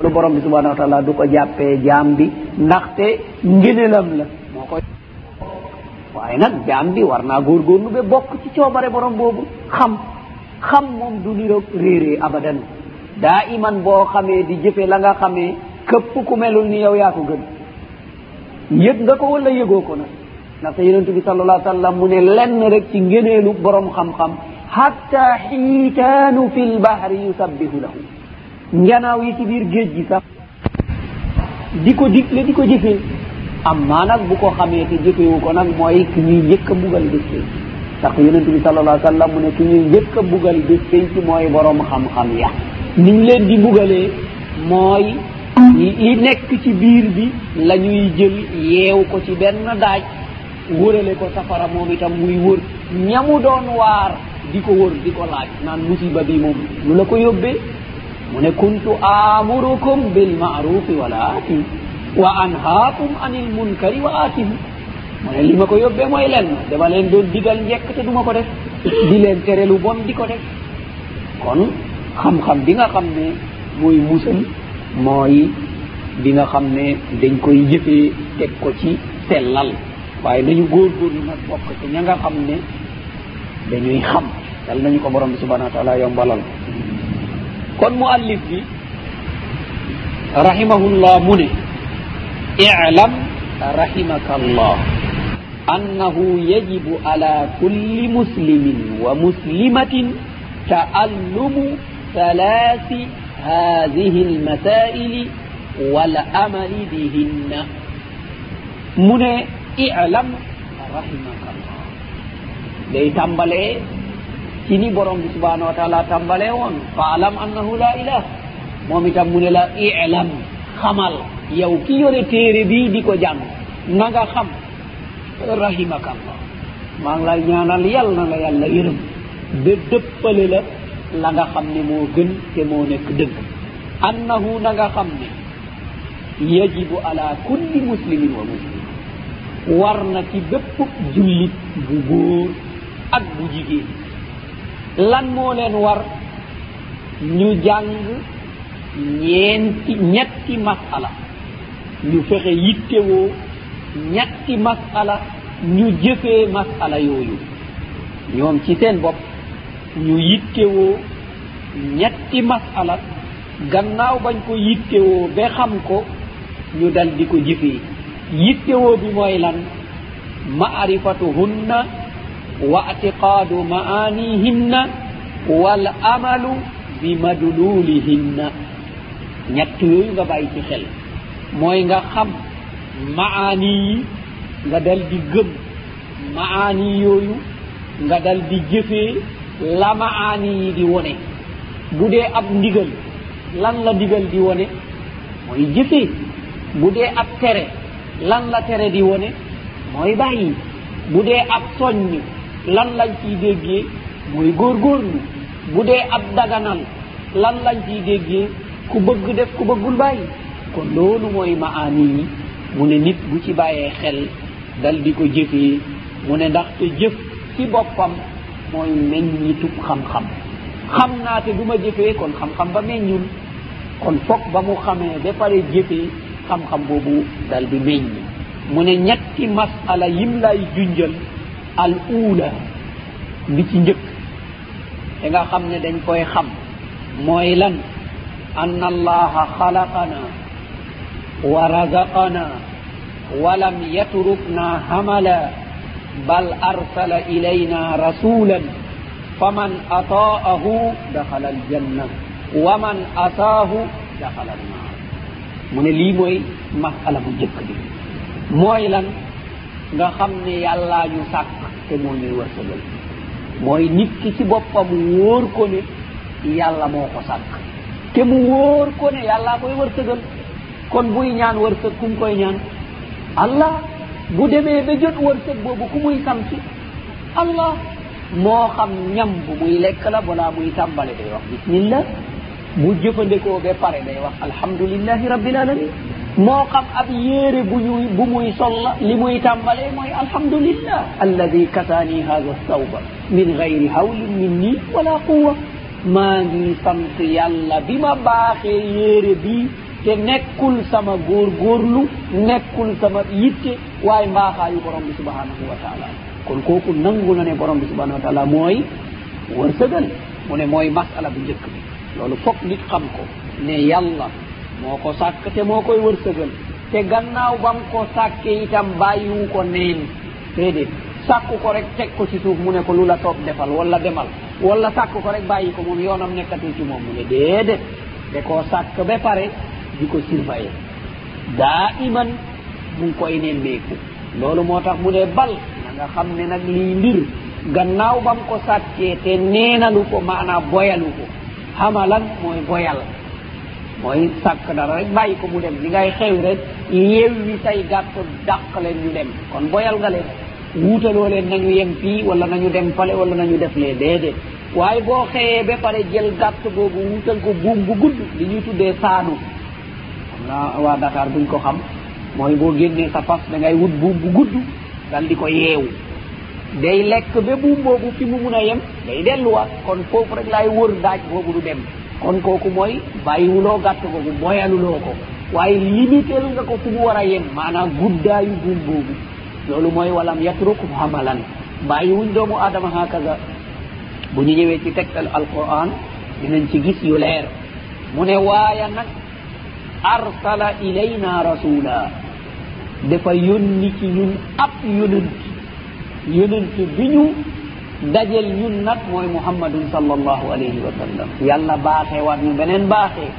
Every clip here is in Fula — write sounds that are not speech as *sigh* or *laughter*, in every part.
lu borom bi subhanahu wa taala du ko jàppee jaam bi ndaxte ngënelam la. Moo koy waaye nag jaam bi war naa góorgóorlu ba bokk ci coobare borom boobu. Xam xam moom du niroog réeree abadan. Daa iman boo xamee di jëfe la nga xamee këpp ku melul ni yow yaa ko gën. Yëg nga ko wala yëgoo ko nag. Ndaxte yonentu bi sallallahu sallam mu ne lenn rek ci ngëneelu borom xam-xam hatta xiitaanu fi lbahri yusabbihu lahu. njanaaw yi ci biir géej gi sax. Di ko digle di ko jëfee. Amma nag bu ko xamee te jëfewu ko nag mooy ki ñuy njëkk a mbugal bés penc. Tax yonent bi sallallahu alayhi wa sallam mu ne ki ñuy njëkk a mbugal bés penc mooy borom xam-xam ya. Ni ñu leen di mbugalee mooy li nekk ci biir bi la ñuy jël yeew ko ci benn daaj wërale ko safara moom itam muy wër. Ñamu doon waar di ko wër di ko laaj naan musiba bi moom lu la ko yóbbee? mone kuntu amurukum bilmarufi wala ati wa anhakum anil munkari wa atihu mone lima ko yobbe moye len demal en doon digal njekk te duma ko def. Di leen terelu bon di ko def. Kon xam-xam bi nga xam ne mooy musal mooy bi nga xam ne dañ koy jëfee teg ko ci sellal. Waaye nañu góorgóorlu nag bokk ci ña nga xam ne dañuy xam. Dal nañu ko borom bi subhanahu wa taala yombalal. ko kon muallif bi rahimahullah mu ne اعلم رحمك الله أنه يجب على كل مسلم ومسلمة تألم ثلاث هذه المسائل والأمل بهن من اعلم رحمك tini borom bi subhanahu wa taala tambale on. Fa alam annahu la ilah. Momi tammune la ilam. Xamal yow ki yore téere bii di ko jàng na nga xam rahimaka allah maa ngi lay ñaanal yal na la yàlla yërëm. Ba dëppale la la nga xam ne moo gën te moo nekk dëgg. Annahu na nga xam ne yajibu ala kulli muslimin wa muslima war na ci bépp jullit bu góor ak bu jigéen. lan moo leen war ñu jàng ñeenti ñetti masala. Ñu fexe yittewoo ñetti masala ñu jëfee masala yooyu. Ñoom ci seen bopp ñu yittewoo ñetti masala. Gannaaw bañ ko yittewoo ba xam ko ñu dal di ko jëfee. Yittewoo bi mooy lan? Maarifatuhunna واعتقاد معانيهن والعمل بمدلولهن. ñett yooyu nga bàyyi ci xel. mooy nga xam maani yi nga dal di gëm. maani yooyu nga dal di jëfee la maani yi di wone. bu dee ab ndigal lan la ndigal di wone? mooy jëfee bu dee ab tere lan la tere di wone? mooy bàyyi. bu dee ab soññ lan lañ ciy déggee mooy góorgóorlu. Bu dee ab daganal lan lañ ciy déggee? Ku bëgg def ku bëggul bàyyi. Kon loolu mooy maani yi. Mu ne nit bu ci bàyyee xel dal di ko jëfee. Mu ne ndaxte jëf ci boppam mooy meññitub xam-xam. Xam naa te du ma jëfee kon xam-xam ba meññul. Kon foog ba mu xamee ba pare jëfee xam-xam boobu dal di meññ. Mu ne ñetti masala yim lay junjal al uula bi ci njëkk. Te nga xam ne dañ koy xam. Mooy lan? An allaha xalaqana wa razaqana walam yatrukna hamala bal arsala ilayna rasulan faman ata'ahu daxala aljanna wa man asaahu daxala alnar mu ne lii mooy masala bu njëkk bi. Mooy lan? nga xam ne yàllaa ñu sàkk te moo ñuy wërsëgal. mooy nit ki ci boppam wóor ko ne yàlla moo ko sàkk. te mu wóor ko ne yàllaa koy wërsëgal. kon buy ñaan wërsëg ku mu koy ñaan? Allah. bu demee ba jot wërsëg boobu ku muy sam ci? Allah. moo xam ñam bu muy lekk la balaa muy tàmbale day wax bismillah. bu jëfandikoo ba pare day wax alhamdulillahi rabbil alamin. moo xam ab yéere bu ñuy bu muy sol la li muy tàmbalee mooy alhamdulillah alladi kasaani hada sawba min gayri hawlin minni wala quwa maa ngi sant yàlla bi ma baaxee yéere bii te nekkul sama góorgóorlu nekkul sama yitte waaye mbaaxaayu borom bi subhanahu wa taala. Kon kooku nangu na ne borom bi subhanahu wa taala mooy wërsëgal mu ne mooy masala bu njëkk bi. Loolu foog nit xam ko ne yàlla moo ko sàkk te moo koy wërsëgal. Te gannaaw bam ko sàkke itam bàyyiwu ko neen. Déedéet. Sàkku ko rek teg ko ci suuf mu ne ko lu la toog defal wala demal. Wala sàkk ko rek bàyyi ko moom yoonam nekkatul ci moom mu ne déedéet. Da koo sàkk ba pare di ko surveiller. Daa iman mu ngi koy nemmeeku. Loolu moo tax mu ne bal na nga xam ne nag lii mbir gannaaw bam ko sàkkee te neenalu ko maanaam boyalu ko. Xamalan mooy boyal. mooy sàkk dara rek bàyyi ko mu dem. Li ngay xew rek yewwi say gàtt dàq leen ñu dem. Kon boyal nga leen. Wuutaloo leen nañu yem fii wala nañu dem fale wala nañu def lee. Déedéet. Waaye boo xëyee ba pare jël gàtt boobu wuutal ko buum bu gudd li ñuy tuddee saanu xam naa waa Dakar buñ ko xam. Mooy boo génnee sa fas da ngay wut buum bu gudd dal di ko yeewu. Day lekk ba buum boobu fi mu mun a yem day delluwaat. Kon foofu rek laay wër daaj boobu du dem. kon kooku mooy bàyyiwuloo gàtt googu moyaluloo ko. Waaye limitel nga ko fu mu war a yem maanaam guddaayu buum boobu. Loolu mooy walam yatruk hamalan. Bàyyiwuñ doomu aadama hakaza bu ñu ñëwee ci tegtal alquran dinañ ci gis yu leer. Mu ne waaya nag arsala ilayna rasula dafa yónni ci ñun ab yonant yonant bi ñu dajel ñun nag mooy mouhammadun sallllahu alayhi wa sallam. Yàlla baaxee waat ñu beneen baaxee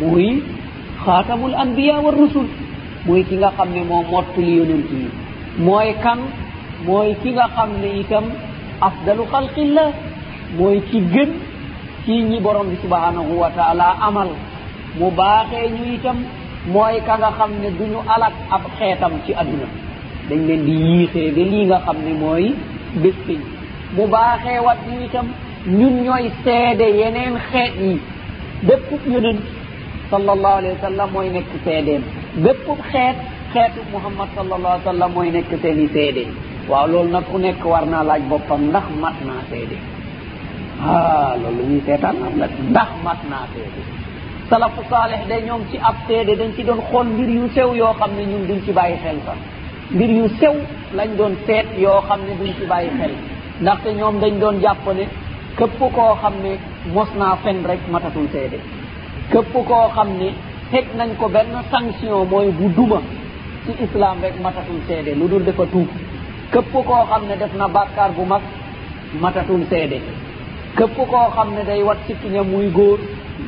muy xaatamul anbiya wa rusul. Muy ki nga xam ne moo mottali yonent yi. Mooy kan? Mooy ki nga xam ne itam afdalu xalqillah. Mooy ki gën ci ñi borom bi subhanahu wa taala amal. Mu baaxee ñu itam mooy ka nga xam ne duñu alak ab xeetam ci adduna dañ leen di yiixee de lii nga xam ne mooy bés bu baaxee wat ñu itam ñun ñooy seede yeneen xeet yi. Bépp yonent sallallahu alayhi wa sallam mooy nekk seedeem. Bépp xeet xeetu muhammad sallallahu alayhi wa sallam mooy nekk seen i seede. Waaw loolu nag ku nekk war naa laaj boppam ndax mat naa seede. Ah loolu ñuy seetaan am nag ndax mat naa seede. Salafu saalih de ñoom ci ab seede dañ ci doon xool mbir yu sew yoo xam ne ñun duñ ci bàyyi xel sax. Mbir yu sew lañ doon seet yoo xam ne duñ ci bàyyi xel. ndaxte ñoom dañ doon jàpp ne képp koo xam ne mos naa fen rek matatul seede. képp koo xam ne teg nañ ko benn sanction mooy bu duma ci islam rek matatul seede lu dul dafa tuub. képp koo xam ne def na bàkkaar bu mag matatul seede. képp koo xam ne day wat sikkiñam muy góor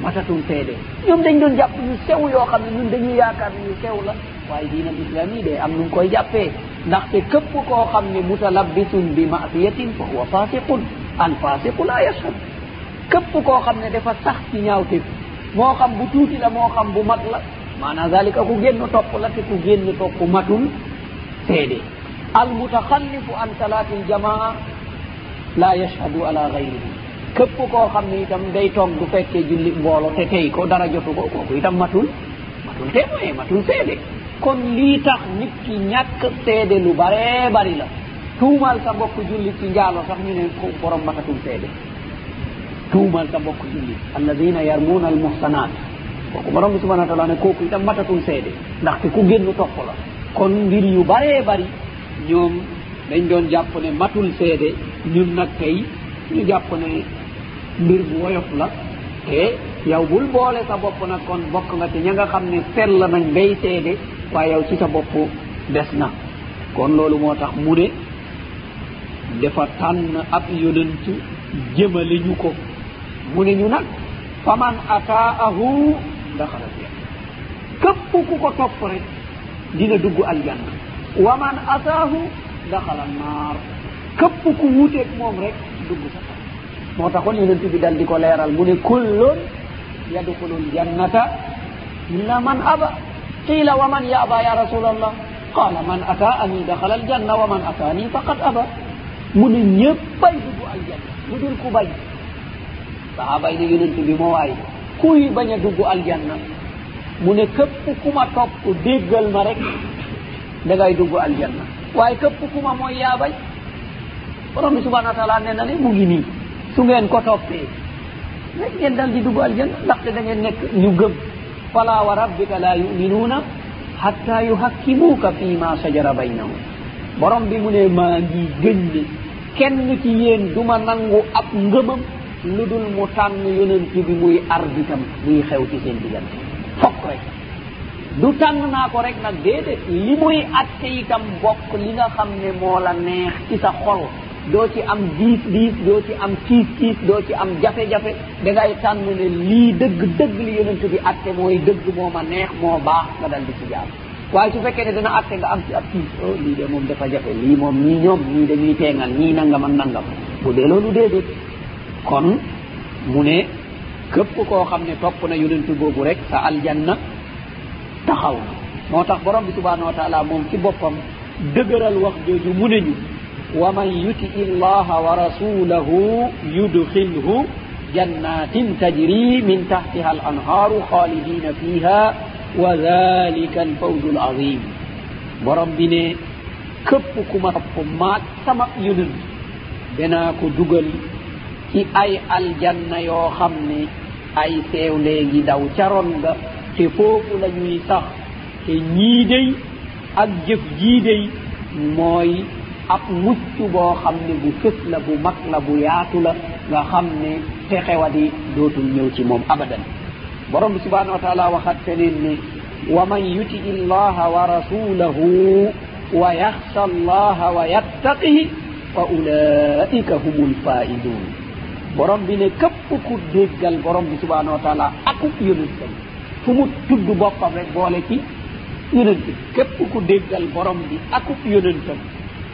matatul seede. ñoom dañ doon jàpp ñu sew yoo xam ne ñun dañuy yaakaar ne ñu sew la. waaye diinal islami de am nu koy jàppee. ndaxte képp koo xam ne mutalabbisun bi masiyatin fa huwa fasiqun al fasiqu la yashhad. képp koo xam ne dafa sax ci ñaawteef moo xam bu tuuti la moo xam bu mat la maana zalika ku génn topp la te ku génn topp matul seede. al mutaxallifu an salatil jamaa la yashhadu ala gayrihi képp koo xam ne itam day toog du fekkee julli mboolo te tey ko dara jotu ko kooku itam matul matul témoin matul seede. kon lii tax nit ki ñàkk seede lu baree bari la. Tuumal sa mbokk jullit ci njaalo sax ñu ne ko borom matatul seede. Tuumal sa mbokk jullit. Alladina yarmuuna al muhsanat kooku borom bi subhana wa taala ne kooku itam matatul seede. Ndaxte ku génn topp la. Kon mbir yu baree bari ñoom dañ doon jàpp ne matul seede. Ñun nag tey ñu jàpp ne mbir bu woyof la. Te yow bul boole sa bopp nag kon bokk nga ci ña nga xam ne sell nañ bay seede. waaye yow ci sa bopp des na. Kon loolu moo tax mu ne dafa tànn ab yonent jëmale ñu ko. Mu ne ñu nag faman ataahu daxala fi képp ku ko topp rek dina dugg aljanna. Wa man ataahu daxala naar. Képp ku wuuteeg moom rek dugg sa tan moo taxoon yonent bi dal di ko leeral. Mu ne kullun yadxulu ljannata illa man aba. قيل ومن يأبى يا رسول الله؟ قال من أتاني دخل الجنة ومن أتاني فقد أبى. من يبي دو الجنة مدير كوباي صحابة إن ينتو بمواي كوي بني دو الجنة من كب كما توب ديغل مرك دغاي دو الجنة واي كب كما مو ياباي borom bi subhanahu wa ta'ala ne na ne mu ngi nii. Su ngeen ko toppee rek ngeen dal di dugg aljanna ndaxte da ngeen nekk ñu gëm. fala wa rabbika la yuminuna hatta yuhakkimuka fima sajara baynahum borom bi mu ne maa ngi gënne kenn ci yéen duma nangu ab ngëmam lu dul mu tànn yonent bi muy arbitam muy xew ci seen diggante. Fokk rek. Du tànn naa ko rek nag déedéet. Li muy atte itam bokk li nga xam ne moo la neex ci sa xol. doo ci am diis diis doo ci am tiis tiis doo ci am jafe-jafe da ngay tànn ne lii dëgg dëgg li yonent bi atte mooy dëgg moo ma neex moo baax nga dal di ci jaar. Waaye su fekkee ne dana atte nga am ci ab tiis oh lii de moom dafa jafe lii moom ñii ñoom ñii dañuy teengal ñii nangam ak nangam. Bu dee loolu déedéet. Kon mu ne képp koo xam ne topp na yonent boobu rek sa aljanna taxaw na. Moo tax borom bi subhanahu wa taala moom ci boppam dëgëral wax jooju mu ne ñu. waman yuti illaha wa rasulahu yudkhilhu jannatin tajri min tahtiha ومن يطع الله ورسوله يدخله جنات تجري من تحتها الأنهار خالدين فيها وذلك الفوز العظيم. Topp maag sama سما يدن ko dugal ci ay aljanna yoo xam ne ay seew léegi daw caron nga te foofu la ñuy sax te ñii day ak jëf jii day mooy ab mucc boo xam ne bu fës la bu mag la bu yaatu la nga xam ne fexewadi dootul ñëw ci moom abadan. Borom bi subhanahu wa taala waxat feneen ne wa man yuti illaha wa rasulahu wa yaxsha allaha wa yattaqihi fa ulaika humu lfaidun borom bi ne képp ku déggal borom bi subhanahu wa taala aku yonentam fu mu tudd boppam rek boole ci yonent bi. Képp ku déggal borom bi aku yonentam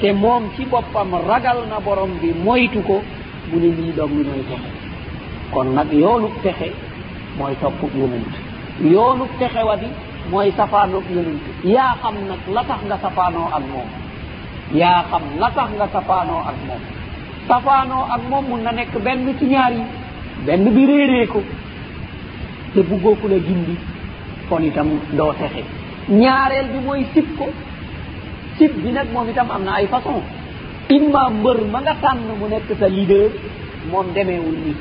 te moom ci boppam ragal na borom bi moytu ko mu ne lii dog li mooy texe kon nag yoonu texe mooy topp yonent. Yoonu texe wa di mooy safaanoog yonent. Yaa xam nag la tax nga safaanoo ak moom. Yaa xam la tax nga safaanoo ak moom. Safaanoo ak moom mun na nekk benn ci ñaar yi. Benn bi réeree ko. Te buggoo ku la gindi kon itam doo texe. Ñaareel bi mooy sib ko. type bi nag moom itam am na ay façon. Imma mbër ma nga tànn mu nekk sa leader moom demeewul ni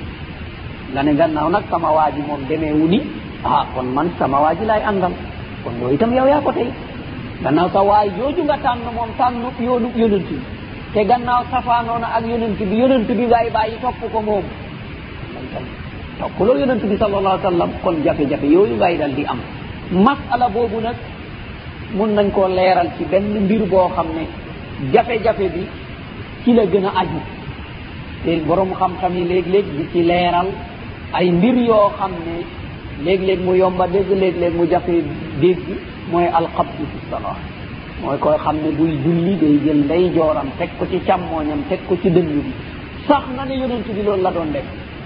nga ne gannaaw nag sama waa ji moom demeewu ni ah kon man sama waa ji laay àndal. Kon loolu itam yow yaa ko tey. Gannaaw sa waay jooju nga tànn moom tànn yoonu yonent bi. Te gannaaw safaanoona ak yonent bi yonent bi waay bàyyi topp ko moom. Itam topp loo yonent bi sallallahu alai sallam kon jafe-jafe yooyu ngay dal di am. Masala boobu nag mun nañ koo leeral ci benn mbir boo xam ne jafe-jafe bi ci la gën a aju. te borom xam-xam yi léeg-léeg di ci leeral ay mbir yoo xam ne léeg-léeg mu yomba dégg léeg-léeg mu jafe dégg mooy alxabdu fi salaa mooy koy xam ne buy julli day jël ndey jooram teg ko ci càmmooñam teg ko ci dënn bi. sax na ne yonent bi loolu la doon def.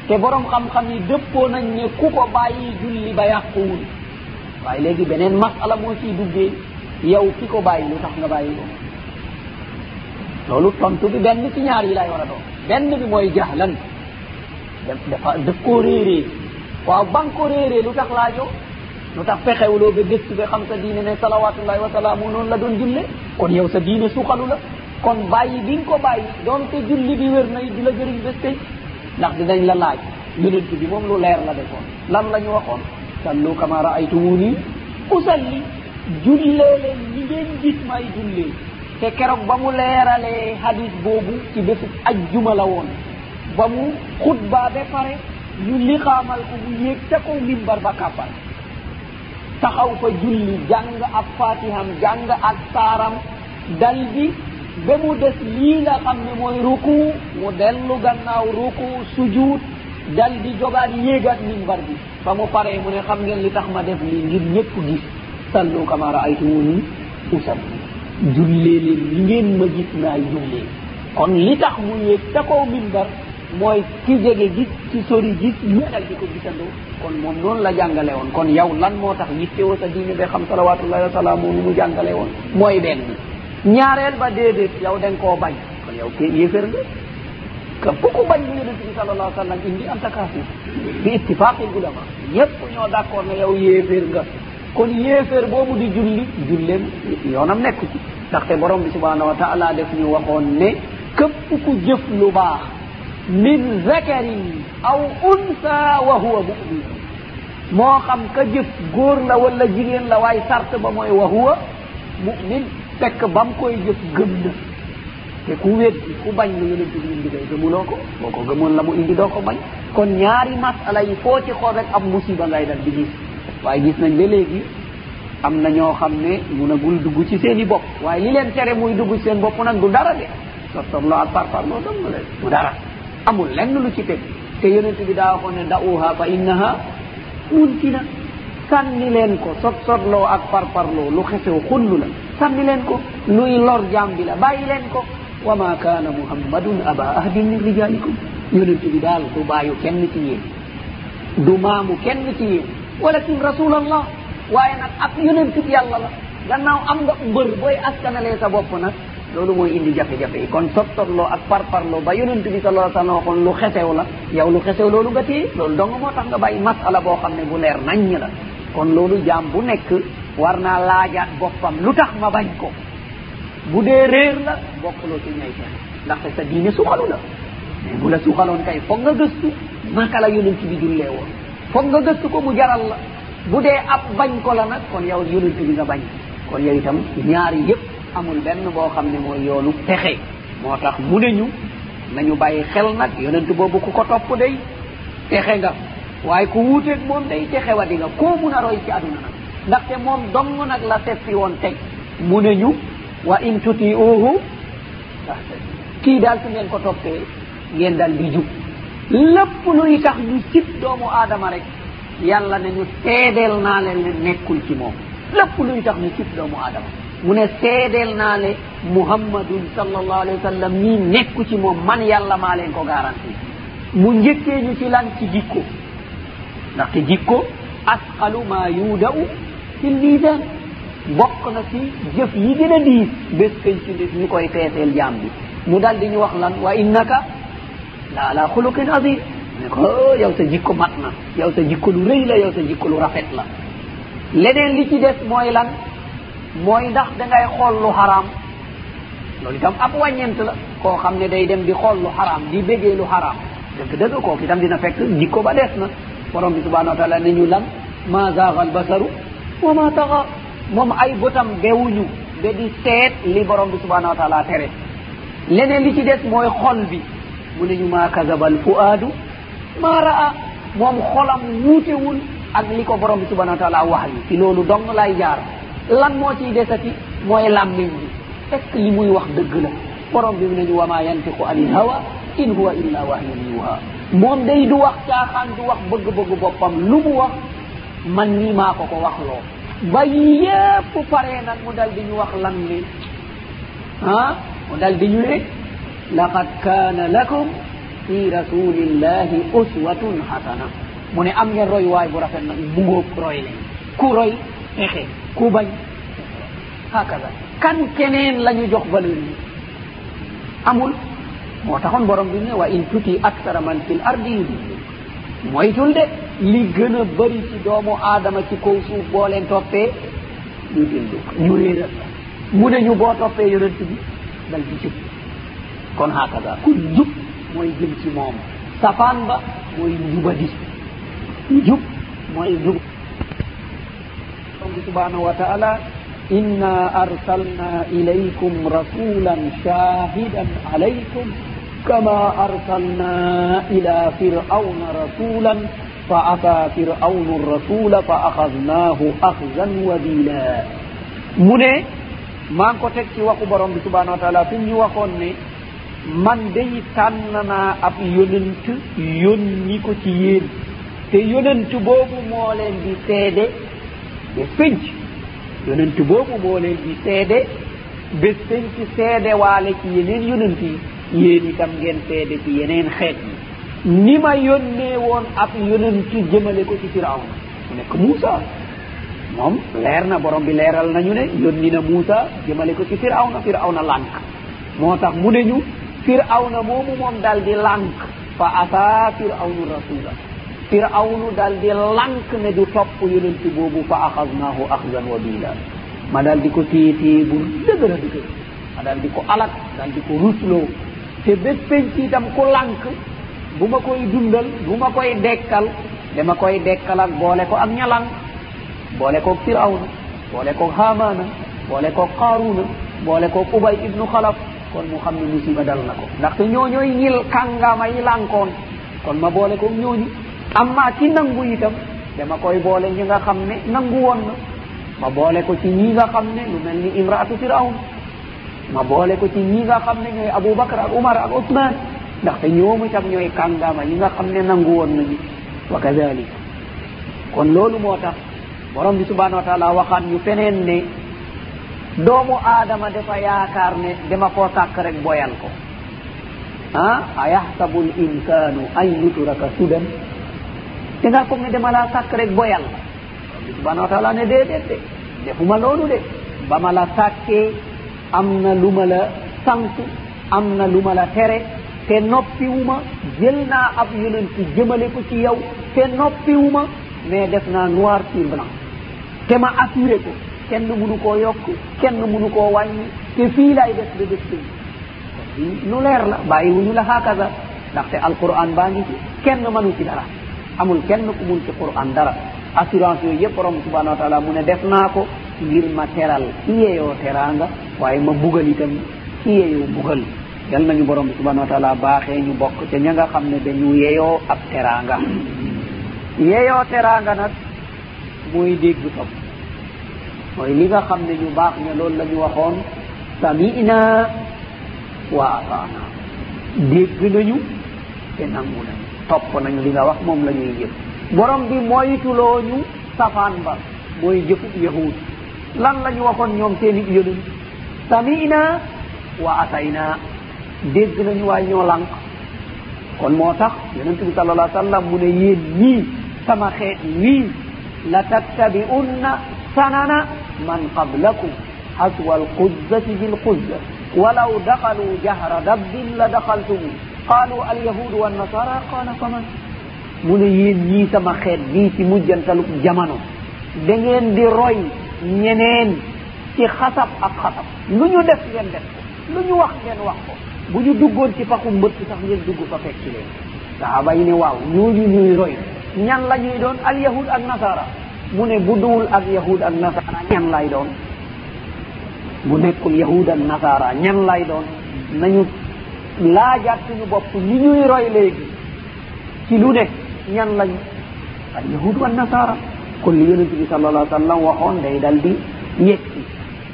te borom xam-xam yi dëppoo nañ ne ku ko bàyyi julli ba yàquwul. waaye léegi beneen masala moo ciy duggee. yow ki ko bàyyi lu tax nga bàyyi ko. Loolu tontu bi benn ci ñaar yi lay war a doon. Benn bi mooy jahlan. Dafa daf koo réeree. Waaw ban ko réeree lu tax laajoo lu tax fexewuloo ba gëstu ba xam sa diine ne salawatullahi wa salaamu noonu la doon julle? Kon yow sa diine suuxalu la. Kon bàyyi bi nga ko bàyyi doonte julli bi wér nay di la jëriñ bés tey. Ndax dinañ la laaj. Yonent bi moom lu leer la defoon. Lan la ñu waxoon? Sallu kama raaytumuni usalli. jullee leen li ngeen gis may jullee te keroog ba mu leeralee hadis boobu ci bésu ajjuma la woon. Ba mu xutba ba pare ñu liqaamal ko mu yéeg ca kaw mimbar ba kàbbal taxaw fa julli jàng ak fatiham jàng ak saaram. Dal bi ba mu des lii nga xam ne mooy ruku mu dellu gannaaw ruku sujuud. Dal di jogaat yéegaat mimbar bi. Ba mu paree mu ne xam ngeen li tax ma def lii ngir ñëpp gis. sallu kama raaytumuni usalli jullee leen li ngeen ma gis naay jullee. Kon li tax mu yéeg ca kaw mimbar mooy ki jege gis ci sori gis ñu dal di ko gisandoo. Kon moom noonu la jàngale woon. Kon yow lan moo tax yittewoo sa diine ba xam salawatullahi wa salaamu nu mu jàngale woon? Mooy benn ñaareel ba déedéet yow da nga koo bañ. Kon yow ke yéefér nga. Ka bu ko bañ bu yonente bi sal allah sallam indi anta kafir bi ittifaqil ulama ñëpp ñoo d' accord ne yow yéefér nga. kon yéeféer boobu di julli julleem yoonam nekku ci. Ndaxte borom bi subhanahu wa taala def ñu waxoon ne képp ku jëf lu baax min zakarin aw unsa wa huwa mumin. Moo xam ka jëf góor la wala jigéen la waaye sart ba mooy wa huwa mumin fekk ba mu koy jëf gëm na. Te ku weddi ku bañ lu yonent bi indi kay gëmuloo ko boo ko gëmoon la mu indi doo ko bañ. Kon ñaari masala yi foo ci xool rek am musiba ngay dal di gis. waaye gis nañ ba léegi am na ñoo xam ne munagul dugg ci seen i bopp. Waaye li leen tere muy dugg ci seen bopp nag du dara de. Sottorloo ak parpar loo dong la du dara. Amul lenn lu ci teg. Te yonent bi daa waxoon ne da'uha fa innaha muntina sànni leen ko. Sot sotloo ak parparloo lu xesew xullu la. Sànni leen ko. Luy lor jaam bi la. Bàyyi leen ko. Wa ma kaana muhammadun aba ahdin min rijalikum yonent bi daal du bàyyu kenn ci yéen. Du maamu kenn ci yéen. walakin rasulallah waaye nag ab yonentub yàlla la. Gannaaw am nga mbër booy askanalee sa bopp nag loolu mooy indi jafe-jafe yi. Kon tottotloo ak parparloo ba yonent bi sallallahu alayhi wa sallam waxoon lu xesew la. Yow lu xesew loolu nga téye loolu dong moo tax nga bàyyi masala boo xam ne bu leer naññ la. Kon loolu jaam bu nekk war naa laajaat boppam lu tax ma bañ ko. Bu dee réer la bokkuloo ci ñay fen ndaxte sa diine suxalu la. Mais bu la suxaloon kay foog nga gëstu naka la yonent bi jullee woon. foog nga gëstu ko mu jaral la. Bu dee ab bañ ko la nag kon yow yonent bi nga bañ. Kon yow itam ñaari yëpp amul benn boo xam ne mooy yoonu pexe. Moo tax mu ne ñu nañu bàyyi xel nag yonent boobu ku ko topp day texe nga. Waaye ku wuuteeg moom day texe wa di nga. Koo mun a roy ci aduna nag? Ndaxte moom dong nag la seppi woon teg mu ne ñu wa in tuti uhu kii daal su ngeen ko toppee ngeen daal di jub. lépp luy tax ñu cib doomu aadama rek yàlla ne ñu seedeel naa leen ne nekkul ci moom. Lépp luy tax ñu cib doomu aadama. Mu ne seedeel naa le muhammadun sallallahu alayhi wa sallam ñii nekku ci moom man yàlla maa leen ko garanti. Mu njëkkee ñu ci lan? Ci jikko. Ndaxte jikko asqalu ma yuuda'u fi lmidan bokk na ci jëf yi gën a diis bés kañ ci nit ñu koy peeseel jaam bi. Mu dal di ñu wax lan? Wa innaka la ala xuluqin adim ne ko oh, yow sa jikko mat na yow sa jikko lu rëy la yow sa jikko lu rafet la. Leneen li ci des mooy lan? Mooy ndax dangay xool lu xaraam loolu itam ab wàññent la. Koo xam ne day dem di xool lu xaraam di bégee lu xaraam dëgg dëgg kooku itam dina fekk jikko ba des na. Borom bi subhanau wa taala ne ñu lan? Ma zaaga al basaru wa ma taxa moom ay botam bewuñu ba di seet li borom bi subhanau wa taala tere. Leneen li ci des mooy xol bi. mu ne ñu maa kasabal fuaadu maa ra'a moom xolam wuutewul ak li ko borom bi subhanau wa taala wax yi ci loolu dong lay jaar. Lan moo ciy desati? Mooy làmmiñ bi. Est ce que li muy wax dëgg la. Borom bi mu ne ñu wama yantiqu anil hawa in huwa illa wahyun yuha. Moom day du wax caaxaan du wax bëgg-bëgg boppam. Lu mu wax man nii maa ko ko wax loo. Ba yépp paree nag mu dal di ñu wax lan ni. Ah mu dal di ñu ne laqad kana lakum fi rasulillahi uswatun hasana mu ne am ngeen roy waay bu rafet nag bu ngóob roy leen ku roy texe ku bañ hakaza kan keneen la ñu jox valeur yi amul moo taxoon borom bi ne wa in tuti aksara man fi l ardi yudillu moytul de li gën a bëri ci doomu aadama ci kaw suuf boo leen toppee ñu yudillu ñu réeral. Mu ne ñu boo toppee yonent bi dal di jub. kon hakaza ku jub mooy jëm ci moom safaan ba mooy njubadi jub mooy jub borom bi subhanahu wa taala inna arsalna ilaykum rasulan shahidan alaykum كما أرسلنا إلى فرعون رسولا فعصى فرعون الرسول فأخذناه أخذا وبيلا من ما ko teg ci waxu borom bi subhanahu man dey tànnanaa ab yonent yónni ko ci yéen. Te yonent boobu moo leen di seede bés penc. Yonent boobu moo leen di seede bés penc seede waale ci yeneen yonent yi. Yéen itam ngeen seede ci yeneen xeet yi. Ni ma yónnee woon ab yonent jëmale ko ci firawna. Mu nekk muusa. Moom leer na borom bi leeral nañu ne yónni na muusa jëmale ko ci firawna. Firawna lànk. Moo tax mu ne ñu firawna moomu moom dal di lànk fa ata firawnu rasula firawnu dal di lànk ne du topp yonent boobu fa axadnaahu axdan wabila ma dal di ko téye téye bu dëgër a dëgër. Ma dal di ko alak dal di ko rusloo. Te bés penc itam ku lànk bu ma koy dundal bu ma koy dekkal dama koy dekkal ak boole ko ak ñalang boole koog firawna boole koog hamana boole koog qaaruna boole koog ubay ibnu xalaf. kon mu xam ne musiba dal na ko. ndaxte ñooñooy ñil kàngama yi lànkoon. kon ma boole koog ñooñu amma ci nangu itam dama koy boole ñi nga xam ne nangu woon na. ma boole ko ci ñi nga xam ne lu mel ni imraatu firaun ma boole ko ci ñi nga xam ne ñooy aboubacar ak oumar ak ousman ndaxte ñoom itam ñooy kàngama yi nga xam ne nangu woon nañu. wa kadalik kon loolu moo tax borom bi subhanau wa taala waxaan ñu feneen ne doomu aadama dafa yaakaar ne dama koo tàkk rek boyal ko. Ah a yaxsabu l insanu an yutraka sudan. Da ngaa foog ne dama laa sàkk rek boyal subhana wa taala ne déedéet de defuma loolu de. Ba ma la sàkkee am na lu ma la sant am na lu ma la tere te noppiwuma jël naa ab yonent jëmale ko ci yow te noppiwuma mais def naa noir sur blanc. Te ma assuré ko. kenn munu koo yokk kenn munu koo wàññi te fii lay def de bés bi lu leer la bàyyiwuñu la hakaza ndaxte alquran baa ngi ci kenn manu ci dara. Amul kenn ku mun ci quran dara. Assurance yooyu yëpp borom subhanau wa taala mu ne def naa ko ngir ma teral ki yeyoo teraanga waaye ma bugal itam ki yeyoo bugal. Yal nañu borom subhanau wa taala baaxee ñu bokk te ña nga xam ne dañu yeyoo ab teraanga. Yeyoo teraanga nag mooy dégg topp. mooy li nga xam ne ñu baax ne loolu la ñu waxoon samina wa ataana dégg nañu te nangu nañu. Topp nañu li nga wax moom la ñuy jëf. Borom bi moytuloo ñu safaan ba. Mooy jëfu yahud lan la ñu waxoon ñoom seeni i samina wa atayna dégg nañu waaye ñoo lànq kon moo tax yonent bi sal allah sallam mu ne yéen ñii sama xeet wii la tattabi'unna sanana man qablakum haswa alquzzati bilquzza walaw dakalu jahra dabbin la dakaltumu qalu alyahudu wannasara qala faman mu ne yéen ñii sama xeet bii ci mujjantalu jamono. da ngeen di roy ñeneen ci xasab ak xasab. lu ñu def ngeen def ko. lu ñu wax ngeen wax ko. bu ñu duggoon ci faxu mbëtt sax ngeen dugg fa fekk ci leen. sahaba yi ne waaw ñooñu ñuy roy. ñan la ñuy doon? alyahud ak nasara mu ne bu duwul ak yahud ak nasara ñan lay doon. Bu nekkul yahud ak nasara ñan lay doon. Nañu laajaat suñu bopp li ñuy roy léegi. Ci lu ne ñan lañ al yahud wa nasara. Kon li yonent bi sal allah sallam waxoon day dal di yegsi.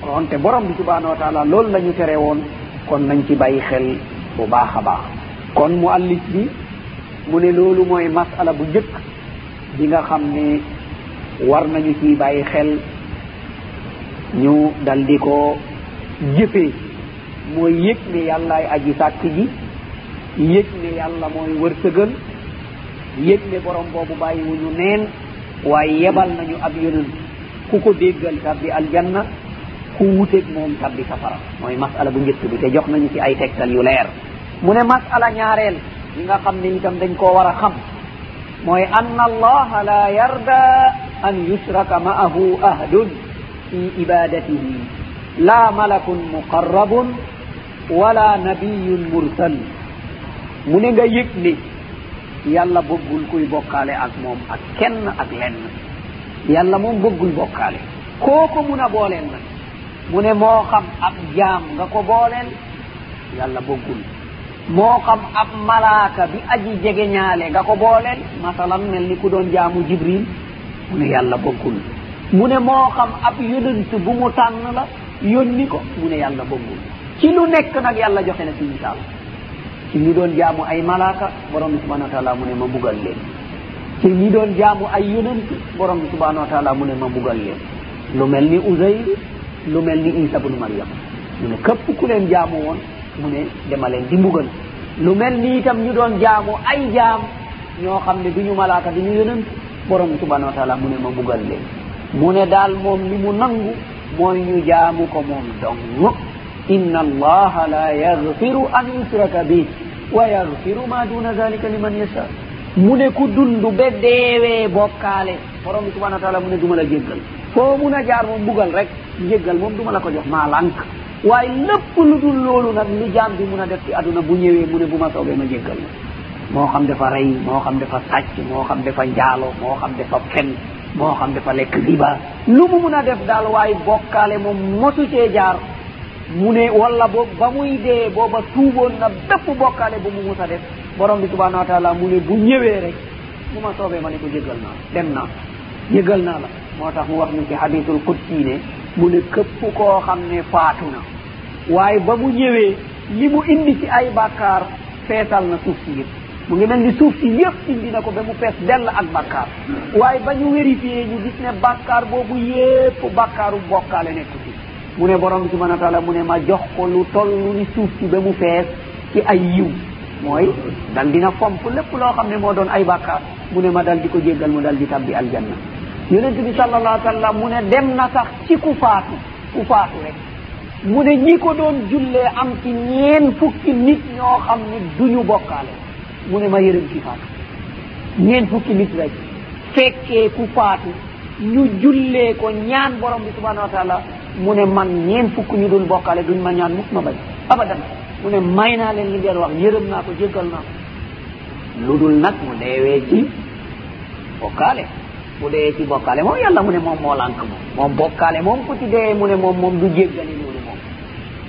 Kon te borom bi subhanahu wa taala loolu la ñu tere woon. Kon nañ ci bàyyi xel bu baax a baax. Kon mu allif bi mu ne loolu mooy masala bu njëkk bi nga xam ne war nañu ci bàyyi xel ñu dal di ko jëfee mooy yëg ne yàllaay aji sàkk ji yëg ne yàlla mooy wërsëgal yëg ne borom boobu bàyyiwuñu neen waaye yebal nañu ab yonen ku ko déggal tabbi aljanna ku wuteeg moom tabbi safara. mooy masala bu njëkk bi te jox nañu ci ay tegtal yu leer. mu ne masala ñaareel yi nga xam ne itam dañ koo war a xam mooy ann allaha la yarda an yusraka maahu ahdun fi ibadatihi la malakun muqarrabun wala nabiyun mursal mu ne nga yëg ne yàlla bëggul kuy bokkaale ak moom ak kenn ak lenn. Yàlla moom bëggul bokkaale. Kooko mun a booleel nag. Mu ne moo xam ab jaam nga ko booleel yàlla bëggul. Moo xam ab malaaka bi aji jege ñaale nga ko booleel masalan mel ni ku doon jaamu jibril mu ne yàlla bëggul. mu ne moo xam ab yonent bu mu tànn la yónni ko mu ne yàlla bëggul. ci lu nekk nag yàlla joxe na ci misaal. ci ñi doon jaamu ay malaaka borom bi subhanahu wa taala mu ne ma bugal leen. ci ñi doon jaamu ay yonent borom bi subhanahu wa taala mu ne ma bugal leen. lu mel ni usayr lu mel ni isa bnu mariam mu ne képp ku leen jaamu woon mu ne dema leen di mbugal. lu mel ni itam ñu doon jaamu ay jaam ñoo xam ne du ñu malaaka du ñu yonent. borom subhanahu wa taala mu ne ma bugal leen mu ne daal moom li mu nangu mooy ñu jaamu ko moom dong. Inna allaha la yagfiru an yusraka bi wa yagfiru ma duna dalika liman yasha. Mu ne ku dund be deewee bokkaale borom bi subhanahu wa taala mu ne duma la jéggal. Foo mun a jaar moom bugal rek njéggal moom duma la ko jox maa lànk. Waaye lépp lu dul loolu nag lu jaam bi mun a def ci aduna bu ñëwee mu ne bu ma soobee ma jéggal la. moo xam dafa rey moo xam dafa sàcc moo xam dafa njaalo moo xam dafa fen moo xam dafa lekk riba. lu mu mun a def daal waaye bokkaale moom mosu cee jaar. mu ne walla boog ba muy dee booba tuuboon na bépp bokkaale bu mu mus a def. Borom bi subhanahu wa taala mu ne bu ñëwee rek bu ma soobee ma ne ko jégal naa dem naa jégal naa la. moo tax mu wax ñu ci hadisul qudsi ne mu ne këpp koo xam ne faatu na waaye ba mu ñëwee li mu indi ci ay bàkkaar feetal na suuf si yëpp. mu ngi mel ni suuf si yëpp indi na ko ba mu fees dell ak bàkkaar. Waaye ba ñu vérifié ñu gis ne bàkkaar boobu yépp bàkkaaru bokkaale nekk ci. Mu ne borom bi subhana taala mu ne ma jox ko lu toll ni suuf si ba mu fees ci ay yiw. Mooy dal dina fomp lépp loo xam ne moo doon ay bàkkaar. Mu ne ma dal di ko jéggal mu dal di tabbi aljanna. Yonent bi sallallahu alayhi wa sallam mu ne dem na sax ci ku faatu ku faatu rek. Mu ne ñi ko doon jullee am ci ñeen fukki nit ñoo xam ne duñu bokkaale. mu ne ma yërëm ci faatu ñeen fukki nit rek. Fekkee ku faatu. Ñu jullee ko ñaan borom bi subhanahu wa taala. Mu ne man ñeen fukk ñu dul bokkaale duñ ma ñaan mukk ma bañ. Abadan. Mu ne may naa leen li ngeen wax yërëm naa ko jéggal naa ko. Lu dul nag mu deewee ci bokkaale. Bu dee ci bokkaale moom yàlla mu ne moom moo lànk moom. Moom bokkaale moom ku ci dee mu ne moom moom du jéggali loolu moom.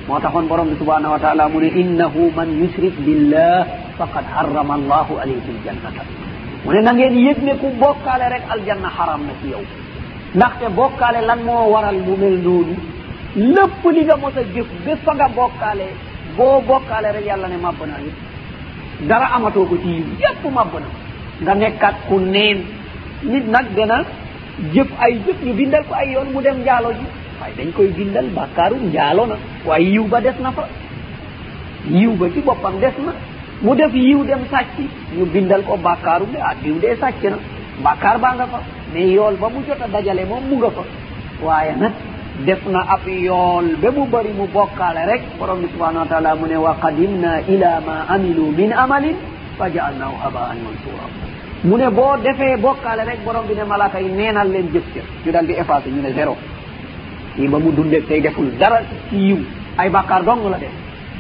Moo taxoon borom bi subhanahu wa taala mu ne innahu man yusrik billah. faqad harrama allahu alayhi ljannata mu ne na ngeen yëg ne ku bokkaale rek aljanna xaram na ci yow. Ndaxte bokkaale lan moo waral mu mel noonu? Lépp li nga mos a jëf bés fa nga bokkaale boo bokkaale rek yàlla ne màbb na yëpp. Dara amatoo ko ci yépp màbb na. Nga nekkaat ku neen. Nit nag dana jëf ay jëf ñu bindal ko ay yoon mu dem njaalo ji. Waaye dañ koy bindal bàkkaaru njaalo na. Waaye yiw ba des na fa. Yiw ba ci boppam des na. mu def yiwdem sàcci ñu bindal ko bàkkaaru de ah diw dee sàcc na bàkkaar baa nga fa mais yool ba mu jot a dajale moom mu nga fa. Waaye nag def na ab yool ba mu bëri mu bokkaale rek borom bi subhanau wa taala mu ne wa qadimna ila ma amilu min amalin fa jaalnahu abaan mansura. Mu ne boo defee bokkaale rek borom bi ne malaaka yi neenal leen jëf ca ñu dal di effacé ñu ne zéro. Kii ba mu dundee tey deful dara ci yiw ay bàkkaar dong la def.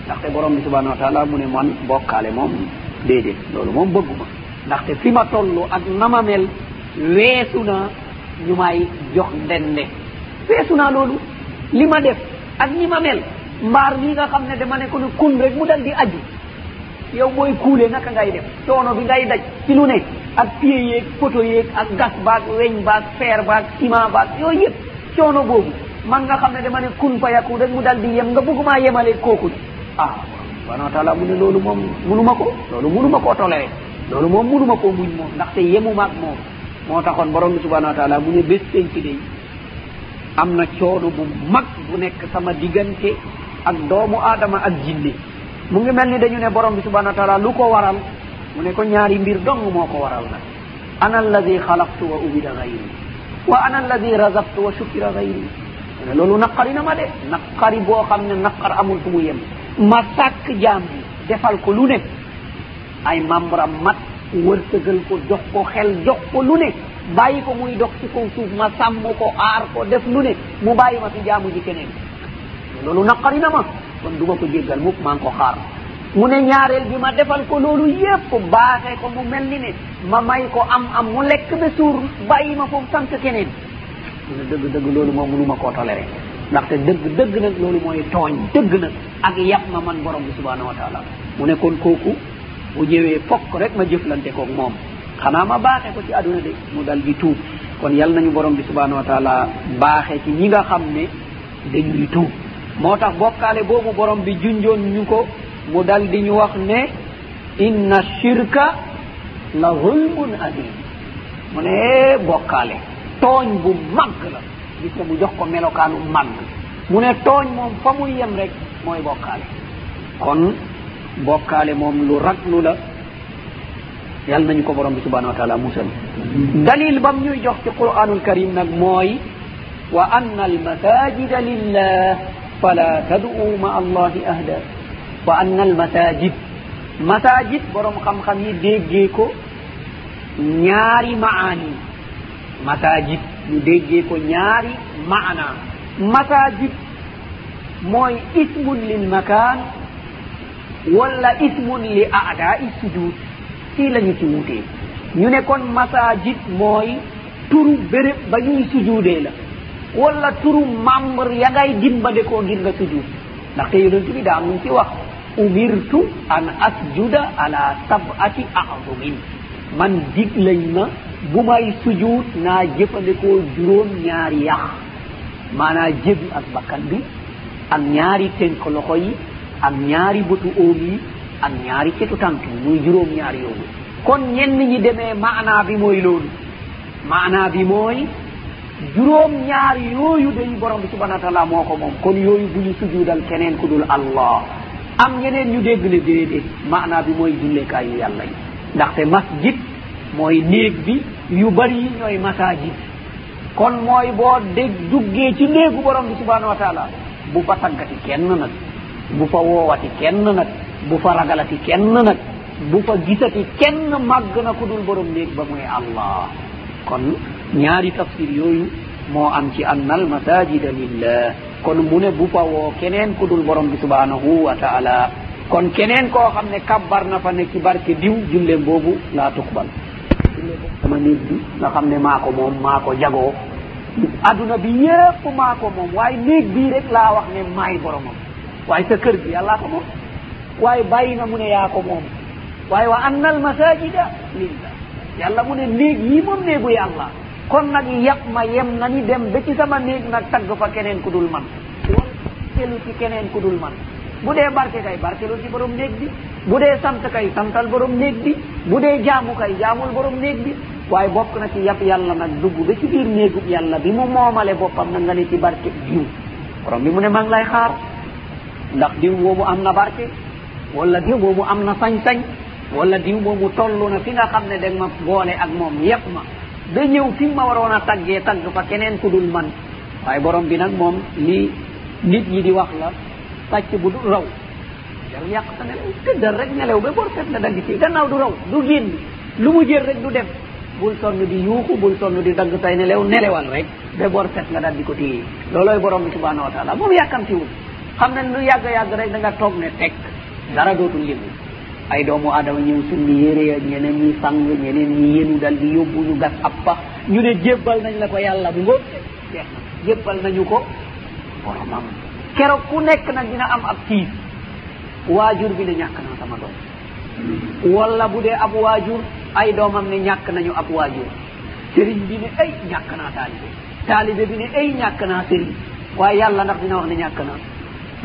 ndaxte borom bi subhanahu wa taala mu ne man bokkaale moom déedéet loolu moom bëgguma. Ndaxte fi ma toll ak nama mel weesu na ñu may jox ndende. Weesu naa loolu. Li ma def ak ni ma mel mbaar mii nga xam ne dama ne ko ne kun rek mu dal di aju. Yow booy kuule naka ngay def? Coono bi ngay daj ci lu ne. Ak pied yeeg poto yeeg ak gas baag weñ baag feer baag ciment baag yooyu yëpp. Coono boobu. Man nga xam ne dama ne kun fa yakku rek mu dal di yem nga bëggumaa yemale kooku. ah subhanahu wa taala mu ne loolu moom munuma ko loolu munuma koo toléré loolu moom munuma koo muñ moom ndaxte yemuma ak moom. Moo taxoon borom bi subhanahu wa taala mu ne bés penc day am na coono bu mag bu nekk sama diggante ak doomu aadama ak jinne. Mu ngi mel ni dañu ne borom bi subhanahu wa taala lu ko waral mu ne ko ñaari mbir dong moo ko waral nag. Ana alladi xalaqtu wa ubida gayri wa ana alladi razaqtu wa shukira gayri mu ne loolu naqari na ma de naqari boo xam ne naqar amul fu mu yem. ma sàkk jaam bi defal ko lu ne. Ay membre am mat wërsëgal ko jox ko xel jox ko lu ne. Bàyyi ko muy dox ci kaw suuf ma sàmm ko aar ko def lu ne. Mu bàyyi ma fi jaamu ji keneen. Loolu naqari na ma. Kon du ma ko jéggal mukk maa ngi ko xaar. Mu ne ñaareel bi ma defal ko loolu yépp baaxee ko mu mel ni ne ma may ko am am mu lekk ba suur bàyyi ma foofu sant keneen. Mu ne dëgg dëgg loolu moom munu ma koo toléré ndaxte dëgg dëgg nag loolu mooy tooñ dëgg nag ak yàpp ma man borom bi subhanahu wa taala. mu ne kon kooku bu ñëwee fokk rek ma jëflante koog moom. xanaa ma baaxe ko ci aduna de mu dal di tuub. kon yal nañu borom bi subhanahu wa taala baaxe ci ñi nga xam ne dañuy tuub. moo tax bokkaale boobu borom bi junjoon ñu ko mu dal di ñu wax ne inna shirka la zulmun adim. mu ne bokkaale. tooñ bu mag la. gis nga mu jox ko melokaanu màgg. Mu ne tooñ moom fa muy yem rek mooy bokkaale. Kon bokkaale moom lu raglu la. Yal nañu ko borom bi subhanahu wa taala musal. Dalil bam ñuy jox ci qur'anul karim nag mooy wa anna almasajida lillah fala tad'u ma allahi ahda wa anna almasajid masajid borom xam-xam yi déggee ko ñaari maani. Masajid ñu déggee ko ñaari maana. Masajid mooy ismun lil makan walla ismun li aadai sujud. Fii la ñu ci wutee ñu ne kon masajid mooy turu béréb ba ñuy sujuudee la wala turu membre ya ngay dimbale koo ngir nga sujuud ndaxte yonent bi daa mun ci wax umirtu an asjuda ala sab'ati azumin man dig lañ ma bu may sujud naa jëfandikoo juróom ñaari yax maanaa jébi ak bakkan bi ak ñaari tënk loxo yi ak ñaari bëtu óom yi ak ñaari cetu tànk yi muy juróom ñaari yooyu. Kon ñenn ñi demee maanaa bi mooy loolu. Maanaa bi mooy juróom ñaar yooyu day borom bi subhana wa taala moo ko moom. Kon yooyu bu ñu sujuudal keneen ku dul allah. Am ñeneen ñu dégg ne déedéet maanaa bi mooy julleekaayu yàlla yi. Ndaxte masjid mooy néeg bi yu bari yi ñooy masajid kon mooy boo dég duggee ci néegu borom bi subhanahu wa taala bu fa taggati kenn nag bu fa woowati kenn nag bu fa ragalati kenn nag bu fa gisati kenn màgg na ku dul borom néeg ba muy allah. kon ñaari tafsir yooyu moo am ci ann almasajida lillah. kon mu ne bu fa woo keneen ku dul borom bi subhanahu wa taala. kon keneen koo xam ne kabbar na fa ne ci barke diw julleem boobu laa tuqbal. sama néeg bi nga xam ne maa ko moom maa ko jagoo. Adduna bi yépp maa ko moom waaye néeg bii rek laa wax ne maay boromam. Waaye sa kër gi yàllaa ko moom. Waaye bàyyi na mu ne yaa ko moom. Waaye wa anna al masajida lillah. Yàlla mu ne néeg yii moom néegu yàlla. Kon nag yàpp ma yem na ni dem ba ci sama néeg nag tagg fa keneen ku dul man. Wala telu ci keneen ku dul man. bu dee barke kay barkelul ci borom néeg bi. Bu dee sant kay santal borom néeg bi. Bu dee jaamu kay jaamul borom néeg bi. Waaye bokk na ci yab yàlla nag dugg ba ci biir néegub yàlla bi mu moomale boppam na nga ne ci barke diw. Borom bi mu ne maa ngi lay xaar. Ndax diw moomu am na barke. Wala diw moomu am na sañ-sañ. Wala diw moomu toll na fi nga xam ne da ma boole ak moom yëpp ma. Ba ñëw fi ma waroon a taggee tagg fa keneen ku dul man. Waaye borom bi nag moom li nit ñi di wax la. sàcc bu du raw. Yow yàq sa nelew tëddal rek nelew ba bor set la dagg ci gannaaw du raw du génn. Lu mu jël rek du dem. Bul sonn di yuuxu bul sonn di dagg say nelew nelewal rek ba bor set nga dal di ko téye. Looloy borom bi subhanahu wa taala moom yàkkamtiwul. Xam ne lu yàgg yàgg rek da nga toog ne teg dara dootul yëngu. Ay doomu adama ñëw summi yére ya ñeneen ñi sang ñeneen ñi yenu dal di yóbbu ñu gas ab pax. Ñu ne jébbal nañ la ko yàlla bu ngóob. Jeex na jébbal nañu ko boromam. kero ku nekk nag dina am ab tiis. Waajur bi ne ñàkk naa sama doom. Wala bu dee ab waajur ay doomam ne ñàkk nañu ab waajur. Sëriñ bi ne ay ñàkk naa taalibe. Taalibe bi ne ay ñàkk naa sëriñ. Waaye yàlla ndax dina wax ne ñàkk naa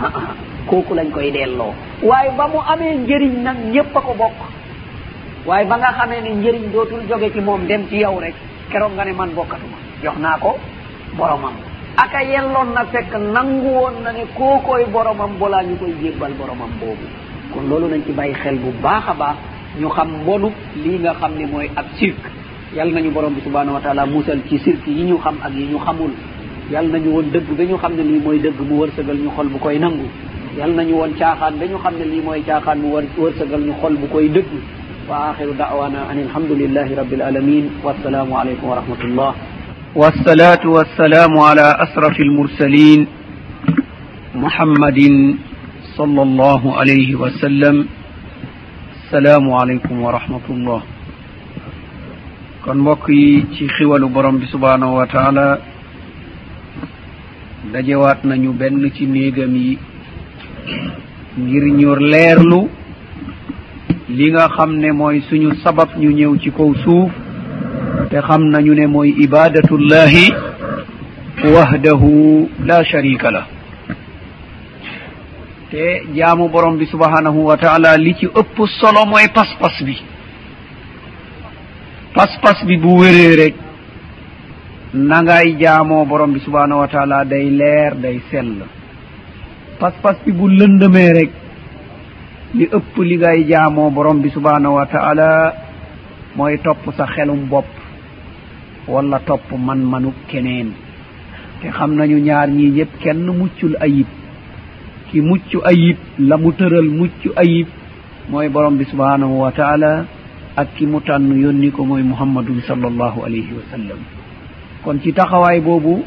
ah, ah, kooku lañ koy delloo. Waaye ba mu amee njëriñ nag ñépp a ko bokk. Waaye ba nga xamee ne njëriñ dootul jóge ci moom dem ci yow rek keroog nga ne man bokkatuma. Jox naa ko boromam. aka yelloon na fekk nangu woon na ne kookoy boromam bolaa ñu koy jébbal boromam boobu. Kon loolu nañ ci bàyyi xel bu baax a baax. Ñu xam mbonu lii nga xam ne mooy ab cirque yal nañu borom bi subhanahu wa taala musal ci cirque yi ñu xam ak yi ñu xamul. Yal nañu woon dëgg ba ñu xam ne lii mooy dëgg mu wërsëgal ñu xol bu koy nangu. Yal nañu woon caaxaan ba ñu xam ne lii mooy caaxaan mu wërsëgal ñu xol bu koy dëgg. Wa axiru da'wana an alhamdulillahi rabbil alamin wassalaamu aleykum wa rahmatullah. والصلاة والسلام على أسرف المرسلين محمد صلى الله عليه وسلم. السلام عليكم ورحمة الله. kon mbokk yi ci xiwalu borom bi subhanahu wa taala dajewaat nañu benn ci néegam yi ngir ñu leerlu li nga xam ne mooy suñu sabab ñu ñëw ci kaw suuf te xam nañu ne mooy ibadatullahi wahdahu la sharika la te jaamu borom bi subhanahu wa taala li ci ëpp solo mooy pas-pas bi. Pas-pas bi bu wéree rek na ngay jaamoo borom bi subhanahu wa taala day leer day sell. Pas-pas bi bu lëndëmee rek li ëpp li ngay jaamoo borom bi subhanahu wa taala mooy topp sa xelum bopp. wala topp man-manu keneen. Te xam nañu ñaar ñii ñëpp kenn muccul ayib. Ki mucc ayib la mu tëral mucc ayib mooy borom bi subhanahu wa taala ak ki mu tànn yónni ko mooy muhammadun sallallahu alayhi wa sallam. Kon ci taxawaay boobu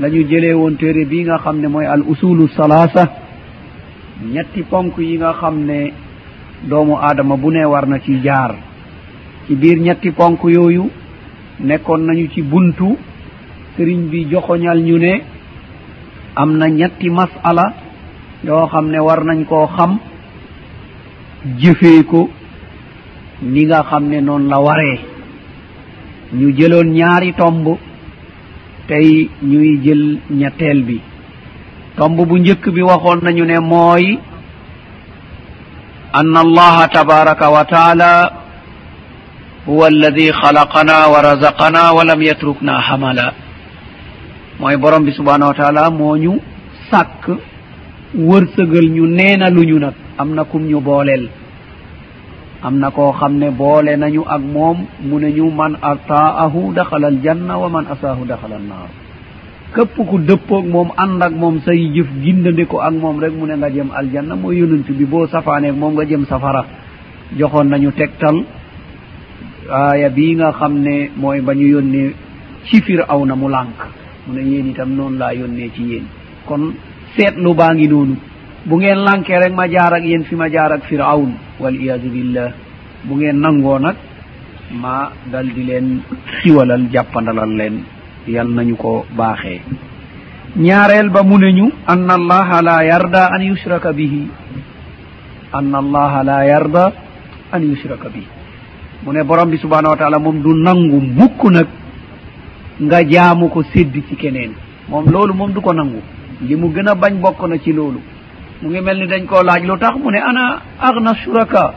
la ñu jëlee woon téere bii nga xam ne mooy al usulu salaasa. Ñetti ponk yi nga xam ne doomu aadama bu ne war na ci jaar. Ci biir ñetti ponk yooyu nekkoon nañu ci buntu sëriñ bi joxoñal ñu ne am na ñetti masala yoo xam ne war nañ koo xam jëfee ko ni nga xam ne noonu la waree. Ñu jëloon ñaari tomb tey ñuy jël ñetteel bi. Tomb bu njëkk bi waxoon nañu ne mooy ann allaha tabaraka wa taala huwa alladi halaqana wa razaqana wa lam yatrukna hamala. Mooy borom bi subhanahu wa taala moo ñu sàkk wërsëgal ñu neena lu ñu nag. Am na kum ñu booleel. Am na koo xam ne boole nañu ak moom mu ne ñu man ataahu daxala aljanna wa man asaahu daxala annaar. Képp ku dëppoog moom ànd ak moom say jëf gindande ko ak moom rek mu ne nga jëm aljanna. Mooy yonent bi boo safaaneeg moom nga jëm safara. Joxoon nañu tegtal aaya bii nga xam ne mooy ba ñu yónnee ci fir aw na mu lànk. Mu ne yéen itam noonu laa yónnee ci yéen. Kon seetlu baa ngi noonu. Bu ngeen lànkee rek ma jaar ak yéen fi ma jaar ak firawn. Waliyadu billah. Bu ngeen nangoo nag ma dal di leen siwalal jàppandalal leen. Yal nañu ko baaxee. Ñaareel ba mu neñu ann allaha la yarda an yushraka bihi. Ann allaha la yarda an yushraka bihi. mu ne borom bi subhanahu wa taala moom du nangu mukk nag nga jaamu ko séddi ci keneen. Moom loolu moom du ko nangu. Li mu gën a bañ bokk na ci loolu. Mu ngi mel ni dañ koo laaj lu tax mu ne ana agna suraka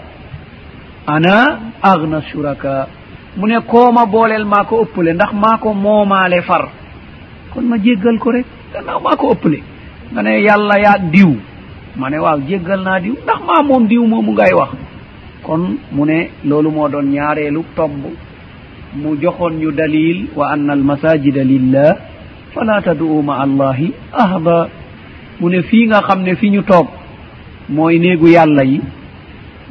ana agna suraka mu ne kooma booleel maa ko ëppale ndax maa ko moomaale far. Kon ma jéggal ko rek. Gannaaw maa ko ëppale. Nga ne yàlla yaa diw. Ma ne waaw jéggal naa diw. Ndax maa moom diw moomu ngay wax. kon mu ne loolu moo doon ñaareelu tomb. mu joxoon ñu dalil wa anna almasajida lillah fala tadu'u ma allahi ahda. mu ne fii nga xam ne fi ñu toog mooy néegu yàlla yi.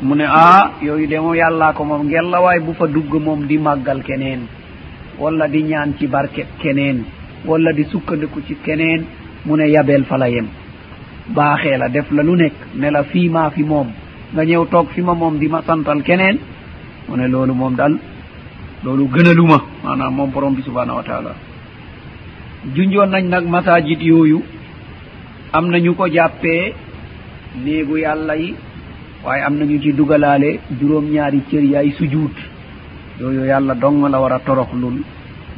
mu ne ah yooyu de moom yàllaa ko moom ngellawaay bu fa dugg moom di màggal keneen walla di ñaan ci barket keneen walla di sukkandiku ci keneen mu ne yabeel fa la yem. Baaxee la def la lu nekk ne la fii maa fi moom. nga ñëw toog fi ma moom di ma santal keneen mu ne loolu moom daal loolu gënaluma maanaam moom borom bi subhanahu wa taala. Junjoon nañ nag masajid yooyu am na ñu ko jàppee néegu yàlla yi waaye am nañu ci dugalaale juróom-ñaari cër yaay sujuut. Yooyu yàlla dong la war a toroxlul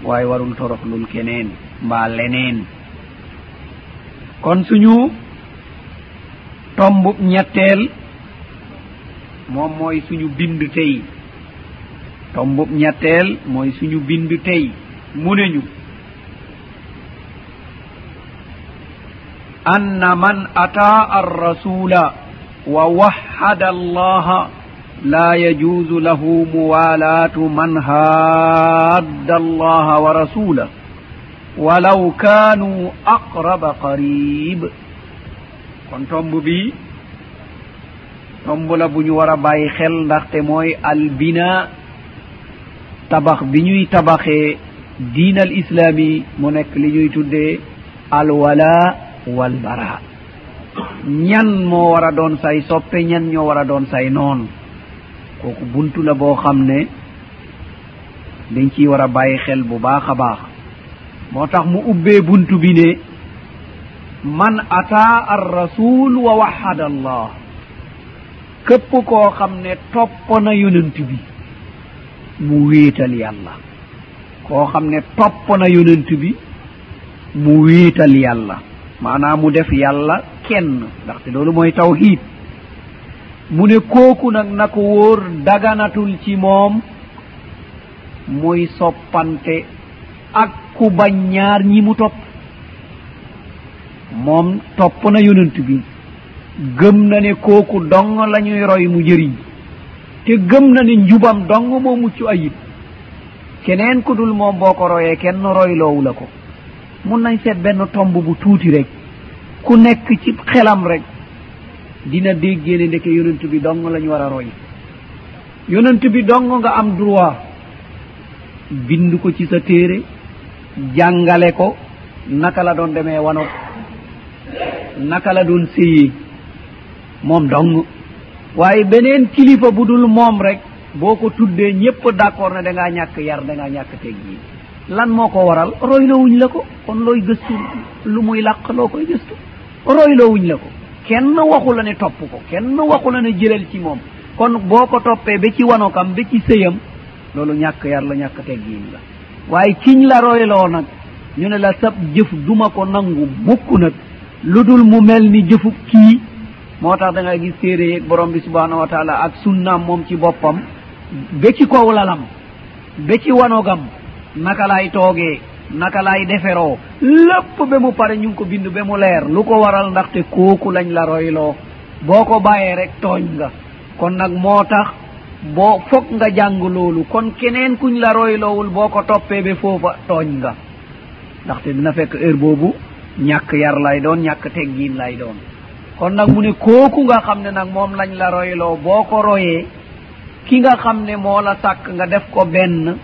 waaye warul toroxlul keneen mbaa leneen. Kon suñu tomb ñetteel moom mooy suñu bind tey tomb ñetteel mooy suñu bind tey mu ne ñu anna man ataa arrasula ووحد الله لا يجوز له موالاة من هاد الله ورسوله ولو كانوا أقرب قريب kon tomb bi tomb la bu ñu war a bàyyi xel ndaxte mooy albina tabax bi ñuy tabaxee diin al islaami mu nekk li ñuy tuddee alwala walbara ñan moo war a doon say soppe ñan ñoo war a doon say noonu kooku buntu la boo xam ne dañ ciy war a bàyyi xel bu baax a baax. Moo tax mu ubbee buntu bi ne man ataa arrasul wa wahada allah. képp koo xam ne topp na yonent bi mu wéetal yàlla. Koo xam ne topp na yonent bi mu wéetal yàlla. Maanaam mu def yàlla kenn ndaxte loolu mooy tawhiid. Mu ne kooku nag na ko wóor daganatul ci moom muy soppante ak ku bañ ñaar ñi mu topp. Moom topp na yonent bi. gëm na ne kooku dong la ñuy roy mu jëriñ. te gëm na ne njubam dong moo mucc ayib. keneen ku dul moom boo ko royee kenn royloowu la ko. mun nañ seet benn tomb bu tuuti rek. ku nekk ci xelam rek. dina déggee ne ndeke yonent bi dong la ñu war a roy. yonent bi dong nga am droit. bind ko ci sa téere. jàngale ko. naka la doon demee wano naka la doon séyee. moom dong. Waaye beneen kilifa bu dul moom rek boo ko tuddee ñépp d' accord ne da ngaa ñàkk yar da ngaa ñàkk teg yi lan moo ko waral? Roylowuñ la ko. Kon looy gëstu lu muy làq loo koy gëstu? Roylowuñ la ko. Kenn waxu la ne topp ko. Kenn waxu la ne jëlal ci moom. Kon boo ko toppee ba ci wanokam ba ci sëyam loolu ñàkk yar la ñàkk teggiin la. Waaye kiñ la royloo nag ñu ne la sab jëf duma ko nangu mukk nag. Lu dul mu mel ni jëfu kii moo tax da ngay gis téere yeeg borom bi subhanahu wa taala ak sunnaam moom ci boppam. ba ci kow lalam ba ci wanogam naka laay toogee naka laay deferoo lépp ba mu pare ñu ngi ko bind ba mu leer. lu ko waral ndaxte kooku lañ la royloo. boo ko bàyyee rek tooñ nga. kon nag moo tax boo foog nga jàng loolu. kon keneen kuñ la royloowul boo ko toppee ba foofa tooñ nga. ndaxte dina fekk heure boobu ñàkk yar lay doon ñàkk teggiin lay doon. kon nag mu ne kooku nga xam ne nag moom lañ la royloo boo ko royee ki nga xam ne moo la sàkk nga def ko benn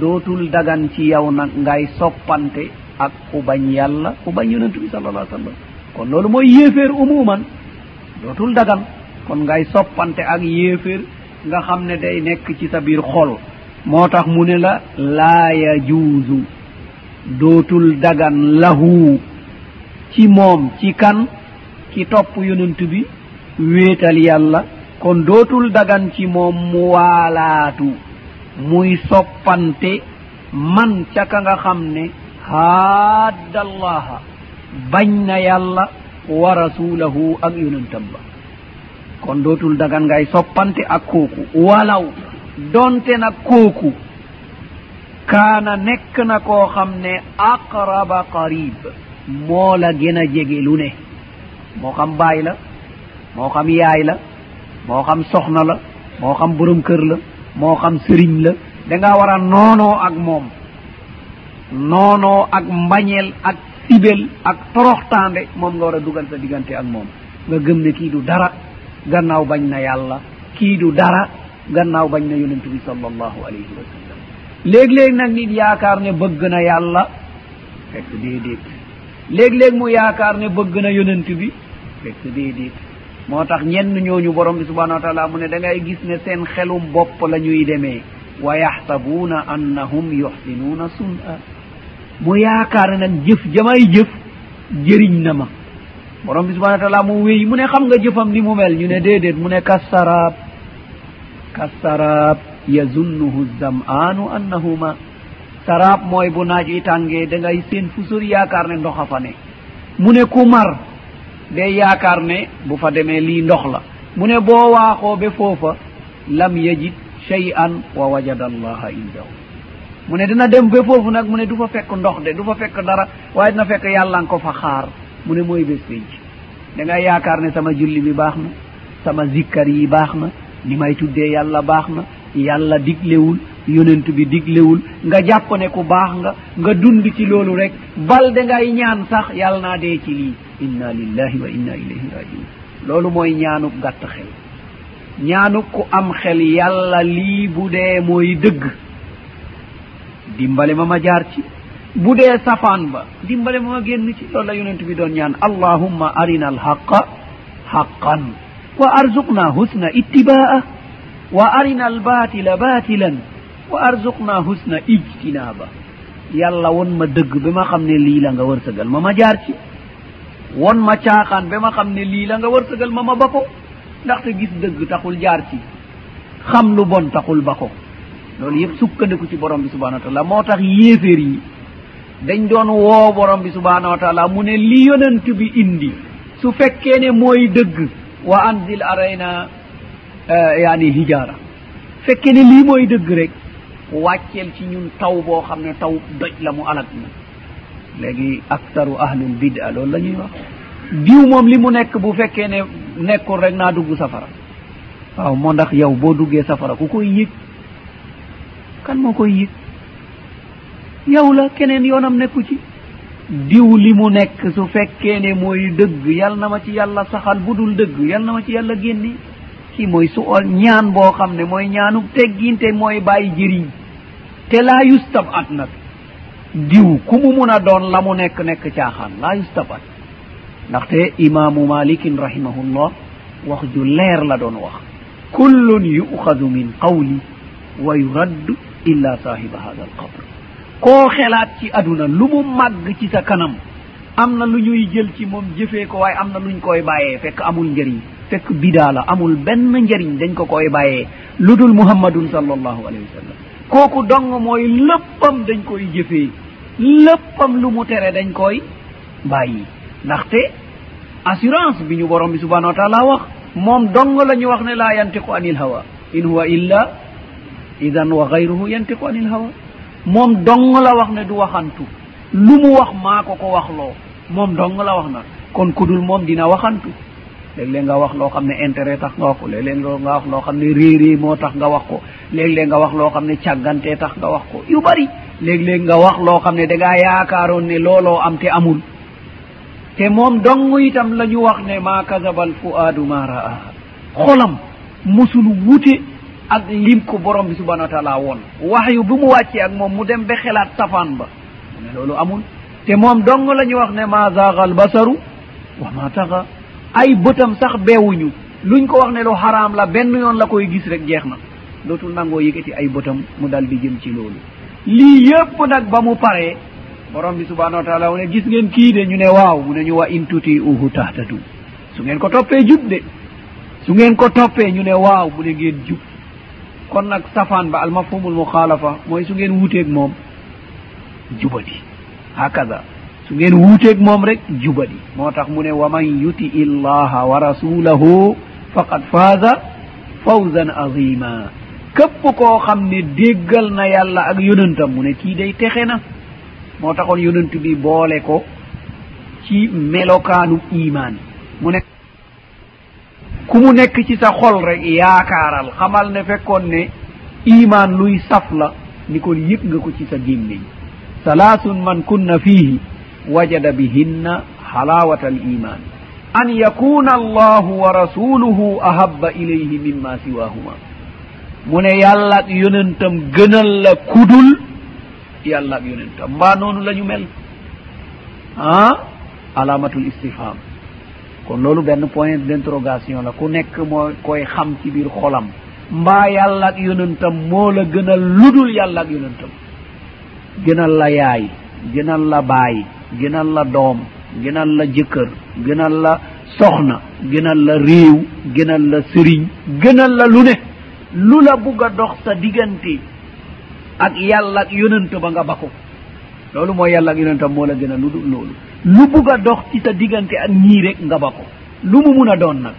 dootul dagan ci yow nag ngay soppante ak ku bañ yàlla ku bañ yonentu bi sal allah sallam. Kon loolu mooy yéeféer umuman dootul dagan. Kon ngay soppante ak yéeféer nga xam ne day nekk ci sa biir xol. Moo tax mu ne la laa yajuusu dootul dagan lahu. Ci moom ci kan? ki topp yonent bi wéetal yàlla kon dootul dagan ci moom mu waalaatu muy soppante man ca ka nga xam ne haaddallaha bañ na yàlla wa rasulahu ak yonentam ba. kon dootul dagan ngay soppante ak kooku walaw donte nag kooku kaana nekk na koo xam ne aqraba qarib moo la gën a jege lu ne. moo xam baay la moo xam yaay la moo xam soxna la moo xam borom kër la moo xam sëriñ la. Da ngaa war a noonoo ak moom noonoo ak mbañeel ak sibel ak toroxtaande. Moom nga war a dugal sa diggante ak moom. Nga gëm ne kii du dara gannaaw bañ na yàlla. Kii du dara gannaaw bañ na yonent bi sal allahu alayhi wa sallam. Léeg-léeg nag nit yaakaar ne bëgg na yàlla fekk déedéet. léeg-léeg mu yaakaar ne bëgg na yonent bi. Fekk déedéet. Moo tax ñenn ñooñu borom bi subhanau wa taala mu ne da ngay gis ne seen xelum bopp la ñuy demee. Wa yaxsabuuna annahum yuxsinuuna sun'a. Mu yaakaar ne nag jëf jamay jëf jëriñ na ma. Borom bi subhanau wa taala mu wéy mu ne xam nga jëfam ni mu mel. Ñu ne déedéet mu ne kassaraab. Kassaraab yazunnuhu zam'aanu annahu ma sarab mooy bu naaj wi tàngee da ngay seen fu sori yaakaar ne ndox a fa ne. Mu ne ku mar day yaakaar ne bu fa demee lii ndox la. Mu ne boo waaxoo ba foofa lam yajid shay an wa wajada allaha indahu. Mu ne dina dem ba foofu nag mu ne du fa fekk ndox de du fa fekk dara waaye dina fekk yàlla nga ko fa xaar. Mu ne mooy bés penc. Da ngay yaakaar ne sama julli bi baax na sama zikkar yi baax na ni may tuddee yàlla baax na yàlla diglewul yonent bi diglewul nga jàpp ne ku baax nga nga dund ci loolu rek bal balde ngay ñaan sax yàlla naa dee ci lii. Inna lillahi wa inna ilayhi rajiun loolu mooy ñaanub gàtt xel. Ñaanub ku am xel yàlla lii bu dee mooy dëgg. Dimbale ma ma jaar ci. Bu dee safaan ba dimbale ma ma génn ci. Loolu la yonent bi doon ñaan. Allahumma arina alhaqa haqan wa arzuqna husna ittiba'a wa arina albatila batilan wa arzuqna husna ijtinaba yàlla won ma dëgg ba ma xam ne lii la nga wërsëgal ma ma jaar ci. Won ma caaxaan ba ma xam ne lii la nga wërsëgal ma ma ba ko. Ndaxte gis dëgg taxul jaar ci. Xam lu bon taxul ba ko. Loolu yëpp sukkandiku ci borom bi subhanau wa taala moo tax yéeféer yi dañ doon woo borom bi subhanau wa taala mu ne li yonent bi indi. Su fekkee ne mooy dëgg. Wa anzil arayna eh, yaani hijaara. Fekkee ne lii mooy dëgg rek. wàcceel ci ñun taw boo xam ne taw doj la mu alag na léegi aktaru ahlul bida loolu la ñuy wax. Diw moom li mu nekk bu fekkee ne nekkul rek naa dugg safara. Waaw moo ndax yow boo duggee safara ku koy yëg. Kan moo koy yëg? Yow la keneen yoonam nekku ci. Diw li mu nekk su fekkee ne mooy dëgg yal na ma ci yàlla saxal bu dul dëgg yal na ma ci yàlla génni kii mooy su ñaan boo xam ne mooy ñaanu tegginte mooy bàyyi jëriñ. te laa yustab at nag. Diw ku mu mun a doon la mu nekk nekk caaxaan laa yustab at. Ndaxte imaamu malikin rahimahullah wax ju leer la doon wax. Kullun yu'xadu min qawli wa yuraddu illa saahiba hada alqabr koo xelaat ci aduna lu mu màgg ci sa kanam am na lu ñuy jël ci moom jëfee ko waaye am na luñ koy bàyyee fekk amul njëriñ. Fekk bidaa la amul benn njëriñ dañ ko koy bàyyee lu dul muhammadun sallallahu alayhi wa sallam. kooku dong mooy léppam dañ koy jëfee léppam lu mu tere dañ koy bàyyi. Ndaxte assurance bi ñu borom bi subhanau wa taala wax moom dong la ñu wax ne laa yantiqu anil hawa. In huwa illa idan wa gayruhu yantiqu anil hawa. Moom dong la wax ne du waxantu. Lu mu wax maa ko ko waxloo. Moom dong la wax na. Kon kudul moom dina waxantu. léeg-léeg nga wax loo xam ne intérêt tax nga wax ko léeg-léeg nga wax loo xam ne réeree moo tax nga wax ko léeg-léeg nga wax loo xam ne càggantee tax nga wax ko yu bari. Léeg-léeg nga wax loo xam ne dangaa yaakaaroon ne looloo am te amul. Te moom dong itam la ñu wax ne maa kasabal fuaadu ma raa. Xolam mosul wute ak lim ko borom bi subhanau wa taala woon. Wax yu bu mu wàccee ak moom mu dem ba xelaat safaan ba. Mu ne loolu amul. Te moom dong la ñu wax ne ma zaaga albasaru wa ma taxa ay bëtam sax beewuñu. Luñ ko wax ne lu xaraam la benn yoon la koy gis rek jeex na. Dootul nangoo yëkkati ay bëtam mu dal di jëm ci loolu. Lii yépp nag ba mu paree borom bi subhanahu wa taala mu ne gis ngeen kii de ñu ne waaw mu ne ñu wa in tuti uhu tahtadu. Su ngeen ko toppee jub de. Su ngeen ko toppee ñu ne waaw mu ne ngeen jub. Kon nag safaan ba almafhumul muxaalafa mooy su ngeen wuuteeg moom jubati. Hakaza su ngeen wuuteeg moom rek jubadi. Moo tax mu ne wa man yuti illaha wa rasulahu faqad faaza fawzan azima képp koo xam ne déggal na yàlla ak yonantam mu ne kii day texe na. Moo taxoon yonant bi boole ko ci melokaanu imaan mu ne ku mu nekk ci sa xol rek yaakaaral xamal ne fekkoon ne imaan luy saf la ni kon yëg nga ko ci sa gémmiñ. Salaasun man kunna fiihi wajada bihinna halawata al iman. An yakuna allahu wa rasuluhu ahabba ilayhi mimma siwahuma. Mu ne yàlla ak yonentam gënal la kudul yàlla ak yonentam. Mbaa noonu la ñu mel? Ah alamatul istifham. Kon loolu benn point d' interrogation la. Ku nekk moo koy xam ci biir xolam. Mbaa yàlla ak yonentam moo la gënal ludul yàlla ak yonentam. Gënal la yaay gënal la baay gënal la doom gënal la jëkkër gënal la soxna gënal la réew gënal la sëriñ gënal la lu ne. Lu la bugg a dox sa diggante ak yàlla ak yonent ba nga bako loolu mooy yàlla ak yonentam moo la gën a lu dul loolu. Lu bugg a dox ci sa diggante ak ñii rek nga bako lu mu mun a doon nag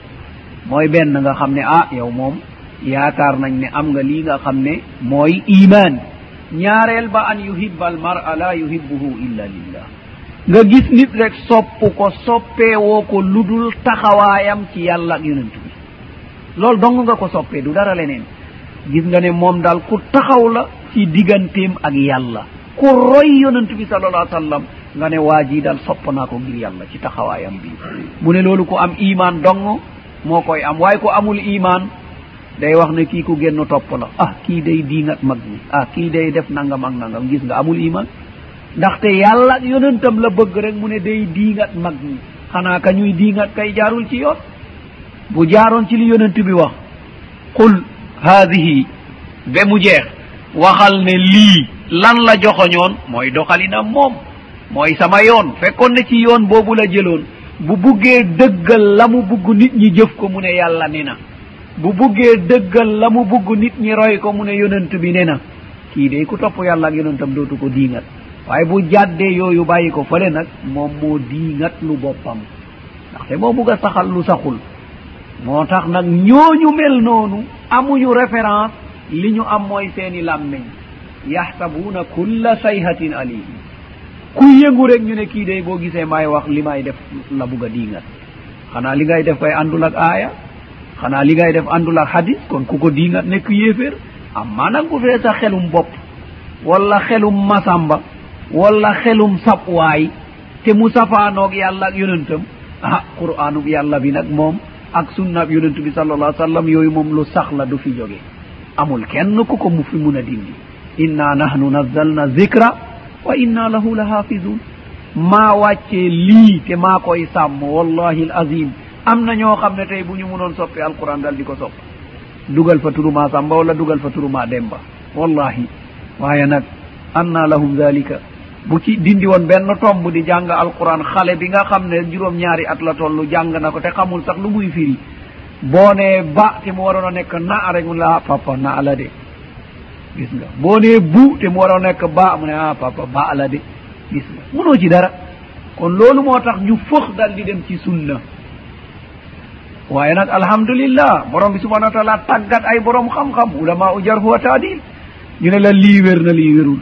mooy benn nga xam ne ah yow moom yaakaar nañ ne am nga lii nga xam ne mooy iman ñaareel ba an yuhibba al mar'a la yuhibbuhu illa lillah. nga gis nit rek sopp ko soppeewoo ko ludul taxawaayam ci yàlla ak yonentu bi. Loolu dong nga ko soppee du dara leneen. Gis nga ne moom daal ku taxaw la ci digganteem ak yàlla. Ku roy yonentu bi salallah sallam nga ne waa jii daal sopp naa ko ngir yàlla ci taxawaayam bi. Mu ne loolu ku am iman dong moo koy am. Waaye ku amul iman day wax ne kii ku génn topp la. Ah kii day diingat mag ñi. Ah kii day def nangam ak nangam. Gis nga amul iman ndaxte yàlla yonentam la bëgg rek mu ne day diingat mag ñi. Xanaa ka ñuy diingat kay jaarul ci yoon. Bu jaaroon ci li yonent bi wax qul haadihi be mu jeex waxal ne lii lan la joxoñoon mooy doxalinam moom mooy sama yoon. Fekkoon ne ci yoon boobu la jëloon bu buggee dëggal la mu bugg nit ñi jëf ko mu ne yàlla ni na. Bu buggee dëggal la mu bugg nit ñi roy ko mu ne yonent bi ne na. Kii day ku topp yàlla ak yonentam dootu ko diingat. waaye bu jàddee yooyu bàyyi ko fële nag moom moo diingat lu boppam. Ndaxte moo bugg a saxal lu saxul moo tax nag ñooñu mel noonu amuñu référence li ñu am mooy seeni làmmeñ yaxsabuuna kulla sayhatin alihim ku yëngu rek ñu ne kii day boo gisee maay wax li may def la bugg a diingat. Xanaa li ngay def koy àndul ak aaya? Xanaa li ngay def àndul ak hadis kon ku ko diingat nekk yéeféer? Amma nag bu fee sa xelum bopp wala xelum masamba walla xelum saɓwaay te mu safaanoog yàlla ak yonentam. Ah qur'anub yàlla bi nag moom ak sunnaab yonent bi sallallah sallam yooyu moom lu sax la du fi jóge. Amul kenn ku ko mu fi mun a dindi. Inna nahnu nazzalna zicra wa inna lahu la hafidun maa wàccee lii te maa koy sàmm wallahi l azim am na ñoo xam ne tey bu ñu munoon soppi alquran dal di ko sopp. Dugal fa turuma samba wala dugal fa turuma demba wallahi waaye nag anna lahum dalika bu ci dindi woon benn tomb di jàng alquran xale bi nga xam ne juróom-ñaari at la toll jàng na ko te xamul sax lu muy firi. Boo nee ba te mu waroon a nekk na rek mu la ah, papa na la de. Gis nga boo nee bu te mu waroon a nekk ba mu ne ah papa ba la de. Gis nga munoo ci dara. Kon loolu moo tax ñu fëx dal di dem ci sunna. Waaye nag alhamdulillah borom bi subhanau wa taala tàggat ay borom xam-xam ulama u jar huwa taadil ñu ne la lii wér na lii wérul.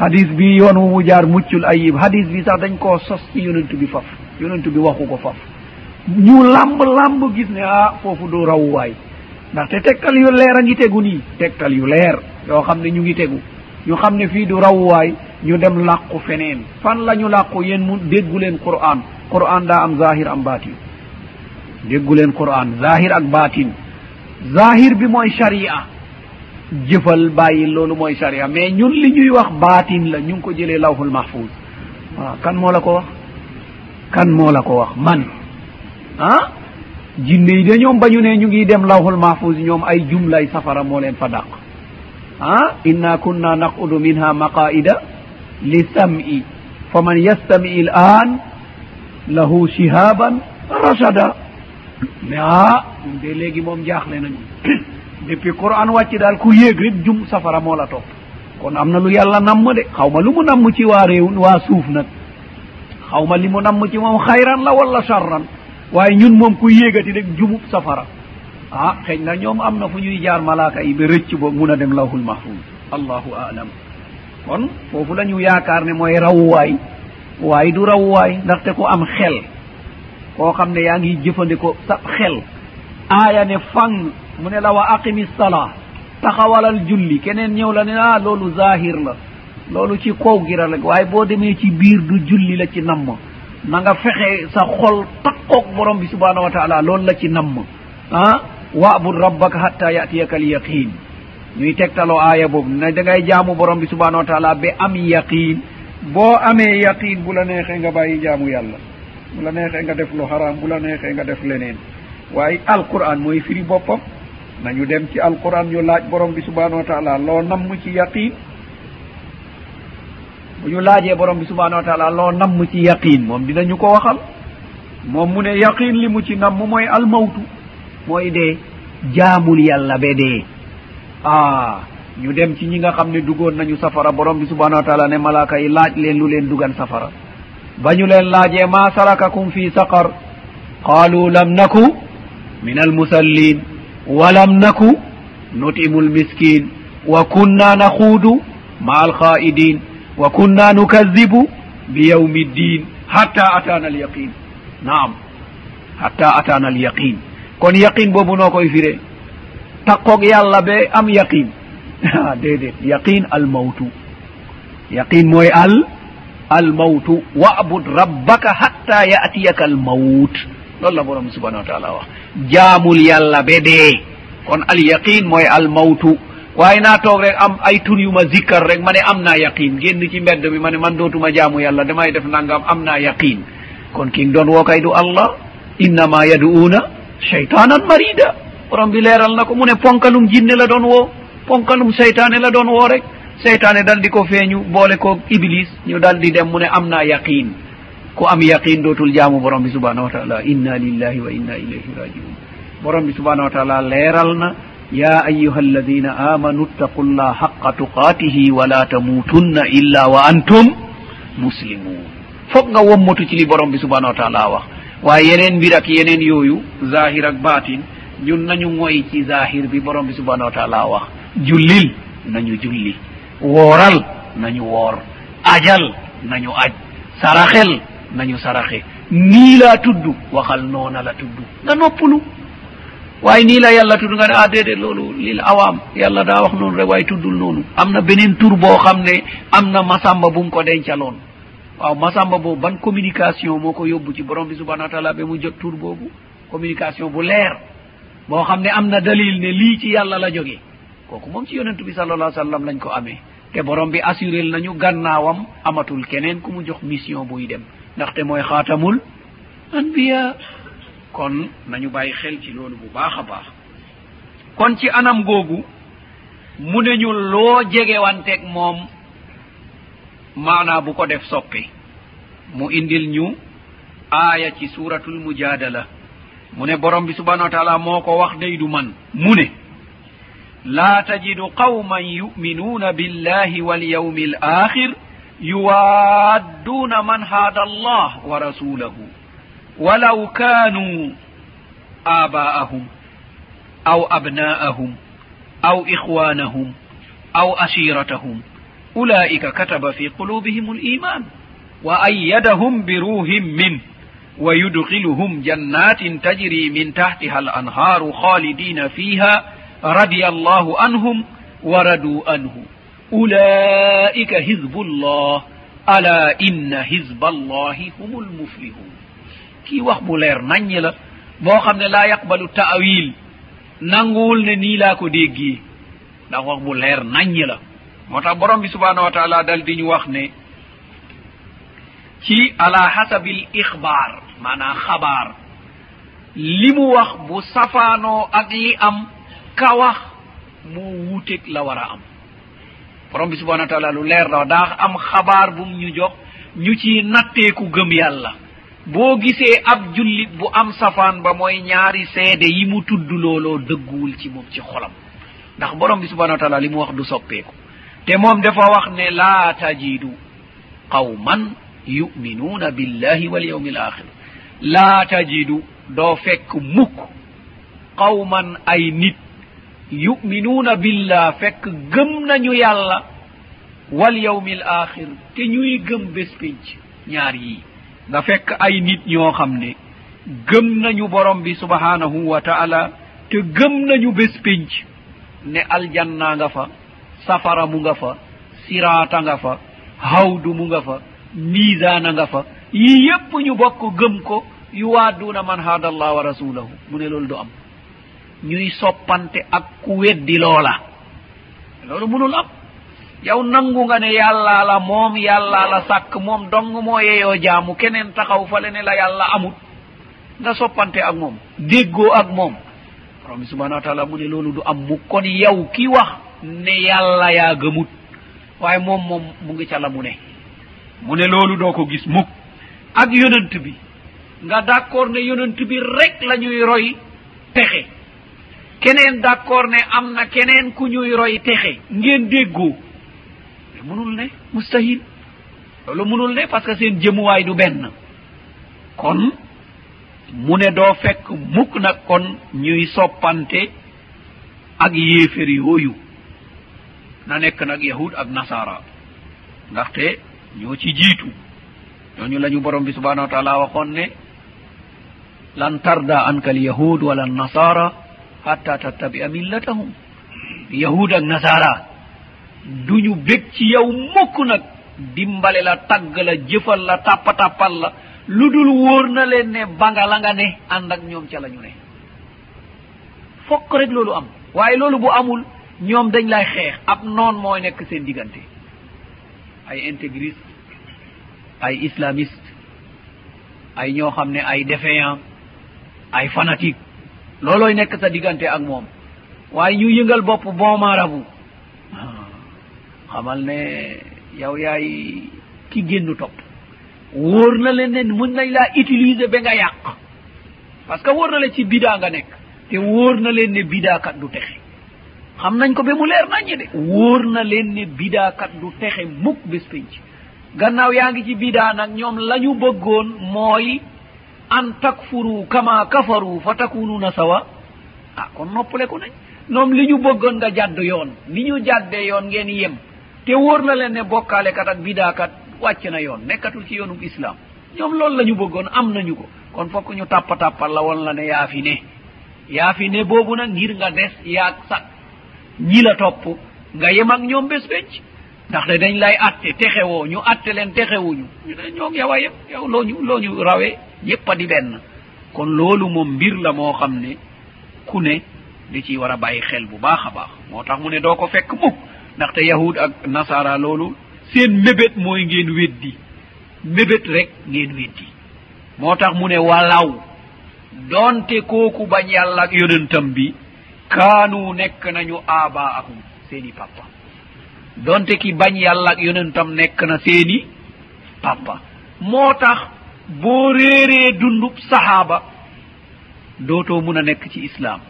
hadis bi yoon wu mu jaar muccul ayib. Hadis bi sax dañ koo sos ci yonentu bi faf. Yonentu bi waxu ko faf. Ñu lamb lamb gis ne ah foofu du rawuwaay ndaxte tegtal yu leer a ngi tegu nii. Tegtal yu leer yoo xam ne ñu ngi tegu. Ñu xam ne fii du rawuwaay ñu dem làqu feneen. Fan la ñu làqu? Yéen mu déggu leen quran. Quran daa am zahir am baatin. Déggu leen quran. Zahir ak baatin. Zahir bi mooy sharia. jëfal bàyyi loolu mooy sharia. Mais ñun li ñuy wax baatin la ñu ngi ko jëlee lawhul mahfuz. Waaw kan moo la ko wax? Kan moo la ko wax? Man. Ah? Jinne yi de ñoom ba ñu ne ñu ngi dem lawhul mahfuz ñoom ay jumlay safara moo leen fa dàq. Ah? Inna kunna naqudu minha maqaida li sam'i fa man yastami l an lahu shihaban rachada mais ah de léegi moom jaaxle nañu. depuis qouran wàcci daal ku yéeg rek jum safara moo la topp. Kon am na lu yàlla namm de. Xaw ma lu mu namm ci waa réew waa suuf nag. Xaw ma li mu namm ci moom xayran la wala charran waaye ñun moom ku yéegati rek jumub safara. Ah xëñ na ñoom am na fu ñuy jaar malaaka yi ba rëcc boog mun a dem lawhul mahfuz. Allahu alam. Kon foofu la ñu yaakaar ne mooy rawuwaay waaye du rawuwaay ndaxte ku am xel. Koo xam ne yaa ngi jëfandikoo sa xel. Aaya ne fang mu ne la wa aqimi sala taxawalal julli. Keneen ñëw la ne ah loolu zahir la loolu ci kow gira la. Waaye boo demee ci biir du julli la ci namm. Na nga fexe sa xol takkoog borom bi subhanahu wa taala loolu la ci namm. Ah wabud rabbaka hatta yatiyaka al yaqin ñuy tegtaloo aaya boobu ne da ngay jaamu borom bi subhanahu wa taala ba am yaqin boo amee yaqin bu la neexee nga bàyyi jaamu yàlla. Bu la neexee nga def lu haram bu la neexee nga def leneen. Waaye alquran mooy firi boppam. nañu dem ci alquran ñu laaj borom bi subhanahu wa taala loo namm ci yaqin bu ñu laajee borom bi subhanahu wa taala loo namm ci yaqin moom dinañu ko waxal. Moom mu ne yaqin li mu ci namm mooy almawtu mooy dee. Jaamul yàlla be dee. Ah ñu dem ci ñi nga xam ne dugoon nañu safara borom bi subhanahu wa taala ne malaaka yi laaj leen lu leen dugan safara. Ba ñu leen laajee ma sarakakum fi saqar? Qaalu lam naku min almusallin walam naku nutimu lmiskin wa kunna nahuudu ma alkhaidin wa kunna nukadibu biyaumi ddin hatta atana alyaqin. Naam hatta atana alyaqin. Kon yaqin boobu noo koy firee takkog yàlla be am yaqin? *laughs* Ah, déedéet. Yaqin almawtu. Yaqin mooy al almawtu. Wabud rabbaka hatta yatiyaka almawt. ɗon la borom subahanahu wa taala o jaamul yallah be dee. Kon alyaqin mooy almawtu waaye naa toog rek am ay tun yu ma zikkar rek ma ne am naa yaqin génn ci mbedd mi ma ne man dootuma jaamu yàlla damay def nangam am naa yaqin kon ki doon woo kay du allah. Innama yadu'una cheytanan marida borom bi leeral na ko mu ne ponkalum jinne la doon woo. Ponkalum seytaane la doon woo rek. Seytaane dal di ko feeñu boole koo iblis ñu dal di dem mu ne am naa yaqin ku am yaqin dootul jaamu borom bi subhanahu wa taala inna lillahi wa inna ilayhi rajiun borom bi subhanahu wa taala leeral na ya ayuha alladina amanu ttaqu llah haqa tuqatihi wala tamutunna illa wa antum muslimun fof nga wommotu ci li borom bi subhanahu wa taala wax. Waaye yeneen mbir ak yeneen yooyu zahir ak batin ñun nañu ngoy ci zahir bi borom bi subhanahu wa taala wax. Jullil nañu julli. Wooral nañu woor. Ajal nañu aj. Saraxel nañu saraxe. Nii laa tudd waxal noona la tudd. Nga noppalu. Waaye nii la yàlla tudd nga ne ah déedéet loolu lil awaam yàlla daa wax noonu rek waaye tuddul noonu. Am na beneen tur boo xam ne am na masamba bu mu ko dencaloon. Waaw masamba boobu ban communication moo ko yóbbu ci borom bi subhanau wa taala ba mu jot tur boobu? Communication bu leer boo xam ne am na dalil ne lii ci yàlla la jóge. Kooku moom ci yonentu bi sallallah sallam lañ ko amee. Te borom bi assuré nañu gannaawam amatul keneen ku mu jox mission buy dem. ndaxte mooy xaatamul anbiya. kon nañu bàyyi xel ci loolu bu baax a baax. kon ci anam googu mu ne ñu loo jegewanteeg moom maanaa bu ko def soppi. mu indil ñu aaya ci suratul mujadala mu ne borom bi subhanau wa taala moo ko wax day du man. mu ne laa tajidu qawman yuminuuna billahi walyawmi al axir yuwadduna man haada allah wa rasulahu walaw kanu aba'ahum aw abna'ahum aw ikhwanahum aw asiratahum ulaika kataba fi qulubihim liman wa ayyadahum biruhin min wa yudkiluhum jannatin tajri min tahtiha al anharu khalidina fiha radia allahu anhum wa raduu anhu ulaika hizbu llah ala inna hizba allahi hum حزب kii wax bu leer الله la boo xam ne laa yaqbalu taawil nanguwul ne nii laa ko déggee. Ndax wax bu leer وخ la. Moo tax borom bi subhanahu wa taala dal di ñu wax ne ci ala hasabil ixbaar maanaam xabaar li mu wax bu safaanoo ak li am ka wax moo wuuteeg la war a am. borom bi subhanahu wa taala lu leer la daa am xabaar bum ñu jox ñu ci natteeku gëm yàlla. Boo gisee ab jullit bu am safaan ba mooy ñaari seede yi mu tudd looloo dëgguwul ci moom ci xolam. Ndax borom bi subhanahu wa taala li mu wax du soppeeku. Te moom dafa wax ne laa tajidu qawman yuminuuna billahi walyawmi al axir laa tajidu doo fekk mukk qawman ay nit yuminuuna billah fekk gëm nañu yàlla wal yawmi yawmil axir te ñuy gëm bés pénc ñaar yii. Nga fekk ay nit ñoo xam ne gëm nañu borom bi subhanahu wa taala te gëm nañu bés pénc ne aljanna nga fa safara mu nga fa siraata nga fa hawdu mu nga fa misana nga fa. Yii yépp ñu bokk gëm ko yuwaadduuna man haada allah wa rasulahu mu ne loolu du am. ñuy soppante ak ku weddi loola. loolu munul am. yow nangu nga ne yàlla la moom yàlla la sàkk moom dong moo yeyoo jaamu keneen taxaw fale ne la yàlla amut nga soppante ak moom déggoo ak moom. Borom bi subhanau wa taala mu ne loolu du am mu kon yow ki wax ne yàlla yaa gëmut waaye moom moom mu ngi ca la mu ne. mu ne loolu doo ko gis mukk. ak yonant bi nga d' accord ne yonant bi rek la ñuy roy pexe. keneen d'accord ne am na keneen ku ñuy roy texe. Ngeen déggoo. Mais munul ne mustahil. Loolu munul ne parce que seen jëmuwaay du benn. Kon mu ne doo fekk mukk nag kon ñuy soppante ak yéefér yooyu. Na nekk nag yahud ak nasara. Ndaxte ñoo ci jiitu. Ñooñu la ñu borom bi subhanahu wa taala waxoon ne lan tarda anka alyahud wala nasara hatta tattabi'a millatahum. Yahuda ak nasara duñu bég ci yow mukk nag. Dimbale la tagg la jëfal la tàppatappal la. Lu dul wóor na leen ne banga la nga ne ànd ak ñoom ca la ñu ne. Fokk rek loolu am. Waaye loolu bu amul ñoom dañ lay xeex. Ab noon mooy nekk seen diggante. Ay intégriste ay islamiste ay ñoo xam ne ay déféant ay fanatique loolooy nekk sa diggante ak moom. waaye ñu yëngal bopp bon marabu xamal ne yow yaay ki génn topp. wóor na leen ne mun nañ laa utiliser ba nga yàq. parce que wóor na leen ci bidaa nga nekk. te wóor na leen ne bidaakat du texe. xam nañ ko ba mu leer naññe de. wóor na leen ne bidaakat du texe mukk bés penc gannaaw yaa ngi ci bidaa nag ñoom la ñu bëggoon mooy an takfuru kama kafaru fa takununa sawa. A kon noppule ko nañ nayi li ñu bëggoon nga jaddo yoon. Liñu jadde yoon ngeen yem. Te wóor na leen ne bokkale kat ak bida kat wàccana yoon nekkatul ci yoonum islam ñoom loolu la ñu bëggoon am nañu ko. Kon fokk ñu tappa tappal la woon la ne yaa fi ne. Yaa fi ne boobu nag ngir nga des yaag sa ñi la topp nga yem ak ñoom bés penc ndaxte dañ lay atte texewoo ñu atte leen texewuñu. ñu ne ñoom yow a yëpp yow loo ñu loo ñu rawe ñëpp a di benn. kon loolu moom mbir la moo xam ne ku ne di ci war a bàyyi xel bu baax a baax. moo tax mu ne doo ko fekk mukk ndaxte yahud ak nasara loolu seen mébét mooy ngeen weddi. mébét rek ngeen weddi. moo tax mu ne walaw doonte kooku bañ yàlla ak yonentam bi kaanu nekk nañu aabaakum seen i papa. donte ki bañ yàlla ak yonentam nekk na seeni papa. Moo tax boo réeree dundub sahaaba dootoo mun a nekk ci islaam.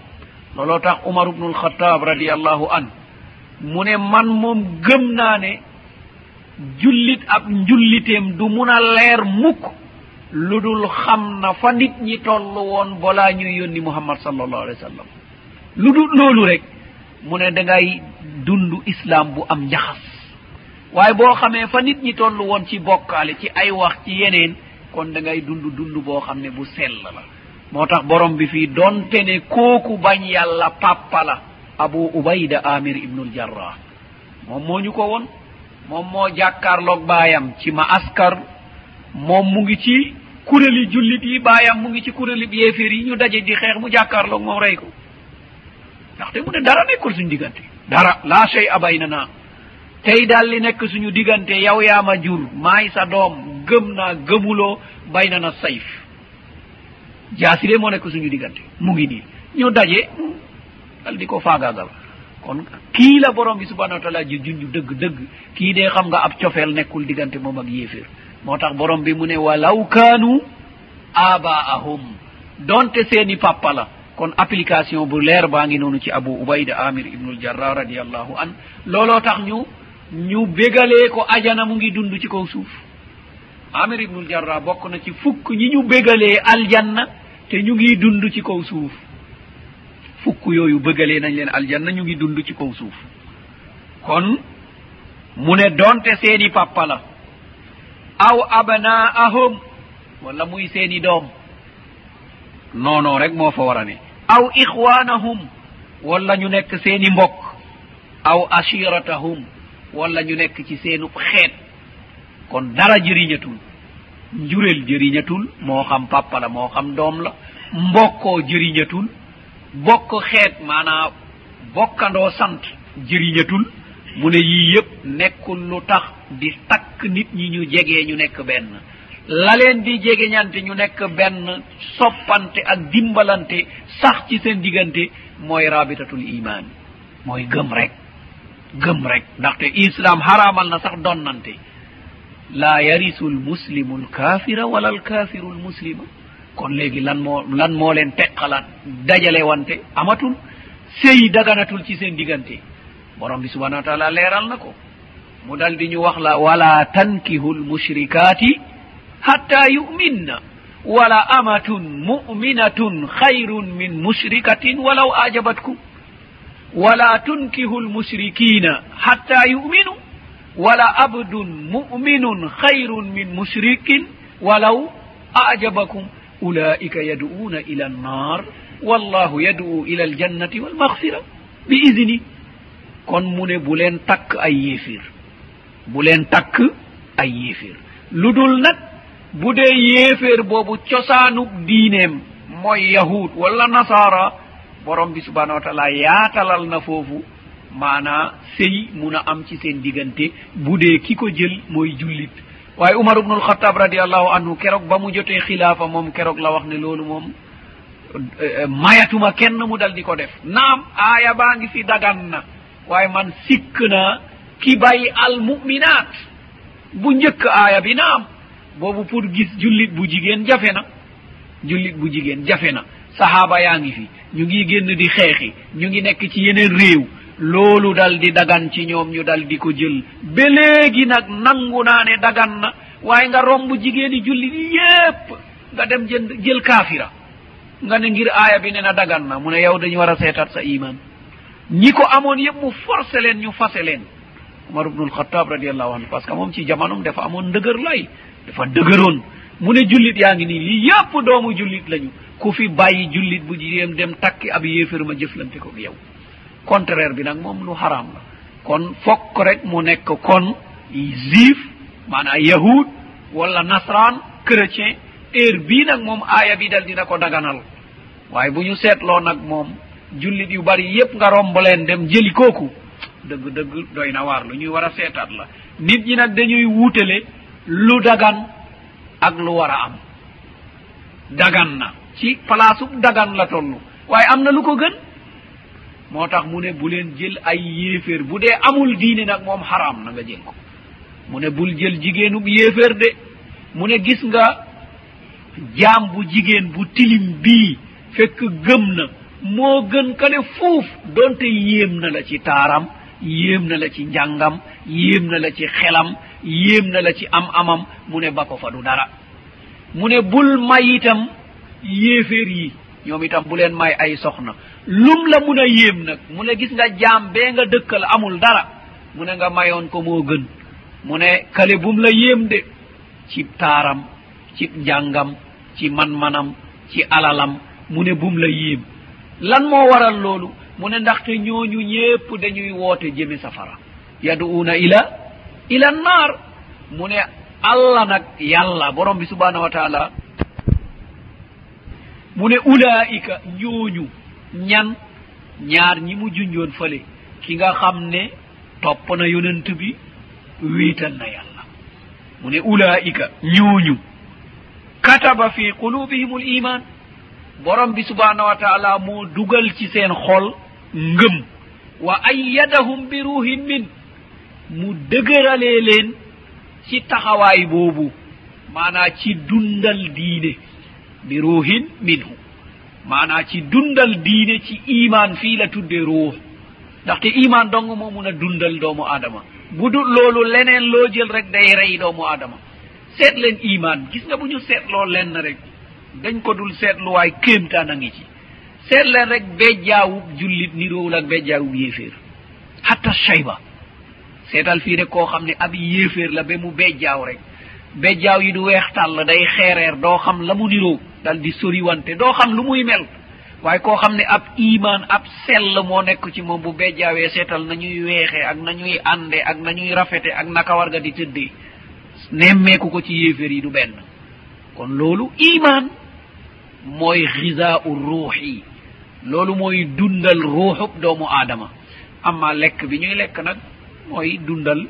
Looloo tax umar ubnu alxataab radiallahu an mu ne man moom gëm naa ne jullit ab njulliteem du mun a leer mukk lu dul xam na fa nit ñi toll woon balaa ñuy yónni muhammad sallallahu allahu wa sallam. Lu dul loolu rek mu ne da ngay dund islam bu am njaxas. Waaye boo xamee fa nit ñi toll woon ci bokkaale ci ay wax ci yeneen kon da ngay dund dund boo xam ne bu sell la. Moo tax borom bi fii donte ne kooku bañ yàlla pàppa la abu ubayda amir ibnul jarrah. Moom moo ñu ko woon moom moo jàkkaarloog baayam ci ma askar. Moom mu ngi ci kuréli jullit yi baayam mu ngi ci kuréli yéeféer yi ñu daje di xeex mu jàkkaarloog moom rey ko. ndaxte mu ne dara nekkul suñu diggante. Dara laa chey abaynana tey daal li nekk suñu diggante yow yaa ma jur maay sa doom gëm naa gëmuloo bay baynana sayf. Jaasire moo nekk suñu diggante mu ngi nii. Ñu daje dal di ko faagaagal. Kon kii la borom bi subhanau wa taala ji junj dëgg dëgg kii dee xam nga ab cofeel nekkul diggante moom ak yéeféer. Moo tax borom bi mu ne walaw kaanu abaahum donte seeni pàppa la kon application bu leer baa ngi noonu ci abu ubayda amir ibnul jarra radiallahu an. Looloo tax ñu ñu bégalee ko ajana mu ngi dund ci kaw suuf. Amir ibnul jarra bokk na ci fukk ñi ñu bégalee aljanna te ñu ngi dund ci kaw suuf. Fukk yooyu bëggalee nañ leen aljanna ñu ngi dund ci kaw suuf. Kon mu ne donte seeni pàppa la aw abnaahum wala muy seeni doom noonoo rek moo fa war a ne. aw ixwanahum walla ñu nekk seeni mbokk aw ashiratahum walla ñu nekk ci seenu xeet. Kon dara jëriñatul njurel jëriñatul moo xam pàppa la moo xam doom la mbokkoo jëriñatul bokk xeet maanaa bokkandoo sant jëriñatul mu ne yii yëpp nekkul lu tax di takk nit ñi ñu jegee ñu nekk benn. la leen di jegeñante ñu nekk benn soppante ak dimbalante sax ci seen diggante mooy rabitatul iman mooy gëm rek gëm rek. Ndaxte islam haramal na sax donnante. La yarisu lmuslimu lkafira wala alkafiru lmuslima kon léegi lan moo lan moo leen teqalaat? Dajale wante amatul. Sëy daganatul ci seen diggante. Borom bi subhanau wa taala leeral na ko. Mu dal di ñu wax la wala tankihu lmushrikati hatta yuminna. Wala amatun mu'minatun hayrun min mushrikatin walaw ajabatkum. Wala tunkihu lmushrikina hatta yuminu. Wala abdun muminun hayrun min mushrikin walaw ajabakum. Ulaika yaduuna ila annar. Wallahu yaduu ila aljannati walmahfira bi idni kon mu ne bu leen takk ay yéefir bu leen takk ay yéefir lu dul nag bu dee yéeféer boobu cosaanub diineem mooy yahud wala nasaara borom bi subhanahu wa taala yaatalal na foofu maanaa sëy mun a am ci seen diggante bu dee ki ko jël mooy jullit. Waaye umar ubnul xataab radiallahu anhu keroog ba mu jotee xilaafa moom keroog la wax ne loolu moom eh, mayatuma kenn mu dal di ko def. Naam aaya baa ngi fi dagan na waaye man sikk na ki bay al muminat bu njëkk aaya bi naam. boobu pour gis jullit bu jigéen jafe na. jullit bu jigéen jafe na. sahaaba yaa ngi fi. ñu ngi génn di xeexi. ñu ngi nekk ci yeneen réew. loolu dal di dagan ci ñoom ñu dal di ko jël. ba léegi nag nangu naa ne dagan na. waaye nga romb jigéeni jullit yépp. nga dem jënd jël kaafira. nga ne ngir aaya bi ne na dagan na. mu ne yow dañu war a seetaat sa iman ñi ko amoon yépp mu forcé leen ñu fase leen. Omar ubnul xatab radiallahu anhu parce que moom ci jamanum dafa amoon ndëgër lay. dafa dëgëroon. Mu ne jullit yaa ngi nii lii yëpp doomu jullit lañu. Ku fi bàyyi jullit bu jéem dem takki ab yéefér ma jëflante ko yow. Contraire bi nag moom lu haram la. Kon fokk rek mu nekk kon juif maanaam yahud wala nasran chrétien. Heure bii nag moom aaya bi dal dina ko daganal. Waaye bu ñu seetloo nag moom jullit yu bari yépp nga romb leen dem jëli kooku. Dëgg dëgg doy na waar lu ñuy war a seetaat la. Nit ñi nag dañuy wuutale lu dagan ak lu war a am. Dagan na. Ci place ub dagan la toll waaye am na lu ko gën? Moo tax mu ne bu leen jël ay yéeféer. Bu dee amul diine nag moom xaraam na nga jël ko. Mu ne bul jël jigéenub yéeféer de. Mu ne gis nga jaam bu jigéen bu tilim bii fekk gëm na. Moo gën kale fuuf. Donte yéem na la ci taaram yéem na la ci njàngam yéem na la ci xelam yéem na la ci am amam mu ne ba ko fa du dara. Mu ne bul may itam yéeféer yi ñoom itam bu leen may ay soxna. Lum la mun a yéem nag mu ne gis nga jaam bee nga dëkkal amul dara mu ne nga mayoon ko moo gën. Mu ne kale bum la yéem de ci taaram ci njàngam ci man-manam ci alalam mu ne bum la yéem. Lan moo waral loolu? Mu ne ndaxte ñooñu ñépp dañuy woote jëme safara. Yaduuna ila ila nnar mu ne allah nag yalla borom bi subhanahu wa taala. Mu ne ulaika ñooñu ñan ñaar ñi mu junjoon fële ki nga xam ne topp na yonent bi wiital na yàlla. Mu ne ulaika ñooñu kataba fi qulubihim l iman. Borom bi subhanahu wa taala moo dugal ci seen xol ngëm. Wa ayyadahum bi ruhin min. mu dëgëralee leen ci taxawaay boobu maanaa ci dundal diine bi ruuhin minhu maanaa ci dundal diine ci iman fii la tudde ruux ndaxte iman dong moo mun a dundal doomu aadama. Bu dul loolu leneen loo jël rek day rey doomu aadama. Seet leen iman gis nga bu ñu seetloo lenn rek dañ ko dul seetluwaay kéemtaan a ngi ci. Seet leen rek bejjaawub jullit niroowul ak bejjaawub yéeféer. Hatta chayba seetal fii rek koo xam ne ab yéeféer la ba mu bejjaaw rek. Bejjaaw yi du weex tàll day xeereer doo xam la mu niroo dal di soriwante doo xam lu muy mel. Waaye koo xam ne ab iman ab sell moo nekk ci moom bu bejjaawee seetal nañuy weexee ak nañuy ànde ak nañuy rafete ak naka war nga di tëddee. Nemmeeku ko ci yéeféer yi du benn. Kon loolu iman mooy xisaau u ruux yi loolu mooy dundal ruuxub doomu aadama. Amma lekk bi ñuy lekk nag mooy dundal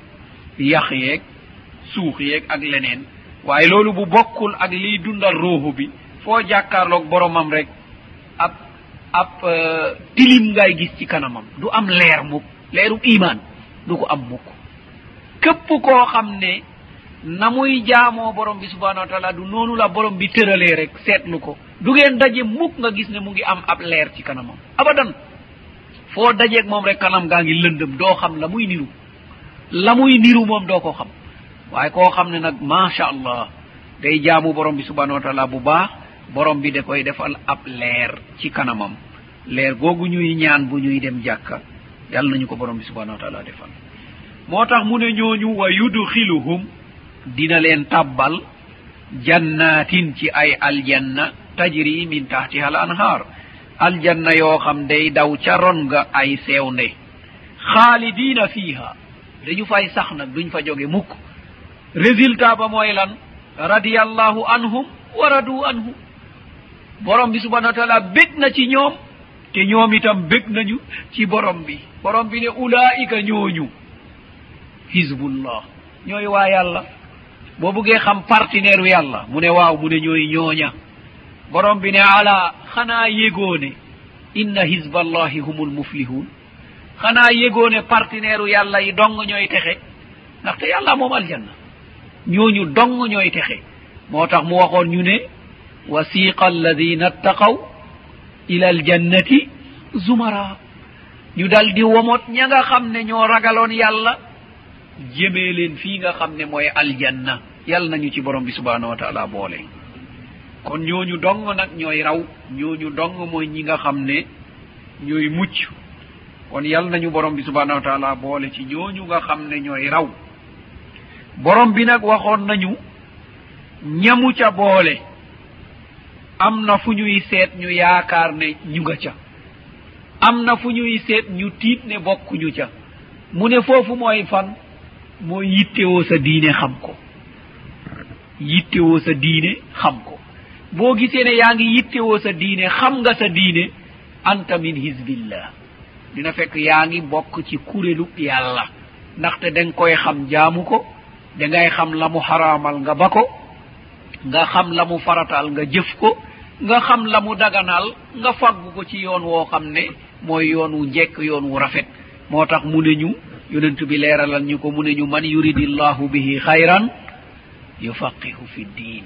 yax yeeg suux yeeg ak leneen. waaye loolu bu bokkul ak liy dundal ruuxu bi foo jàkkaarloog boromam rek ab ab euh, tilim ngay gis ci kanamam. du am leer mukk leeru iman du ko am mukk. képp koo xam ne na muy jaamoo borom bi subhanahu wa taala du noonu la borom bi tëralee rek seetlu ko. du ngeen daje mukk nga gis ne mu ngi am ab leer ci kanamam. abadan foo dajeeg moom rek kanam gaa ngi lëndëm doo xam la muy niru. la muy niru moom doo ko xam. Waaye koo xam ne nag macha allah day jaamu borom bi subhanahu wa taala bu baax borom bi da koy defal ab leer ci kanamam. Leer googu ñuy ñaan bu ñuy dem jàkka yàlla nañu ko borom bi subhanahu wa taala defal. Moo tax mu ne ñooñu wa yudxiluhum dina leen tabbal jannatin ci ay aljanna tajri min tahtiha al anhar aljanna yoo xam day daw ca ron nga ay seewnde xaalidina fiiha. dañu fay sax nag duñ fa jóge mukk. résultat ba mooy lan? radiallahu anhum wa radu anhu. Borom bi subhanau wa taala bég na ci ñoom te ñoom itam bég nañu ci borom bi. Borom bi ne ulaika ñooñu hizbullah ñooy waa yàlla. Boo buggee xam partenaire u yàlla mu ne waaw mu ne ñooy ñooña. Borom bi ne ala xanaa yégoone inna hizballahi humul muflihun. xanaa yëgoone partenaire u yàlla yi dong ñooy texe. Ndaxte yàlla moom aljanna. Ñooñu dong ñooy texe. Moo tax mu waxoon ñu ne wasiqa alladina ttaqaw ila aljannati zumara. Ñu dal di womot ña nga xam ne ñoo ragaloon yàlla jëmee leen fii nga xam ne mooy aljanna. Yal nañu ci borom bi subhanahu wa taala boole. Kon ñooñu dong nag ñooy raw. Ñooñu dong mooy ñi nga xam ne ñooy mucc. kon yal nañu borom bi subhanahu wa taala boole ci ñooñu nga xam ne ñooy raw. Borom bi nag waxoon nañu ñamu ca boole am na fu ñuy seet ñu yaakaar ne ñu nga ca. Am na fu ñuy seet ñu tiit ne bokkuñu ca. Mu ne foofu mooy fan? Mooy yittewoo sa diine xam ko. Yittewoo sa diine xam ko. Boo gisee ne yaa ngi yittewoo sa diine xam nga sa diine anta min hisbillah dina fekk yaa ngi bokk ci kurélu yàlla. ndaxte danga koy xam jaamu ko dangay xam la mu xaraamal nga ba ko nga xam la mu farataal nga jëf ko nga xam la mu daganaal nga faggu ko ci yoon woo xam ne mooy yoon wu njekk yoon wu rafet. moo tax mu ne ñu yonent bi leeralal ñu ko mu ne ñu man yuridi llahu bihi xayran yufaqihu fi ddin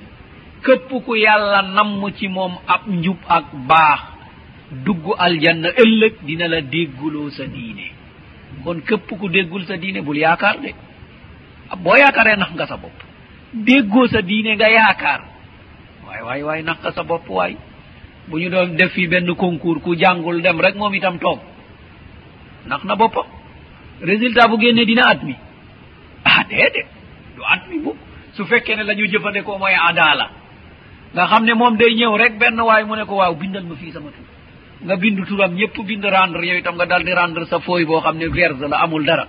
képp ku yàlla namm ci moom ab njub ak baax dugg aljanna ëllëg dina la dégguloo sa diine. Kon képp ku déggul sa diine bul yaakaar de. Ah, boo yaakaaree nax nga sa bopp. Déggoo sa diine nga yaakaar. Waay waay waay nax nga sa bopp waay. Bu ñu doon def fi benn concours ku jàngul dem rek moom itam toog. Nax na boppam. Résultat bu génne dina at mi. Ah déedéet. Du at mi bu su fekkee ne la ñu jëfandekoo mooy adaala. Nga xam ne moom day ñëw rek benn waay mu ne ko waaw bindal ma fii sama tur. nga bind turam ñëpp bind rendre yow itam nga dal di rendre sa fooy boo xam ne verse la amul dara.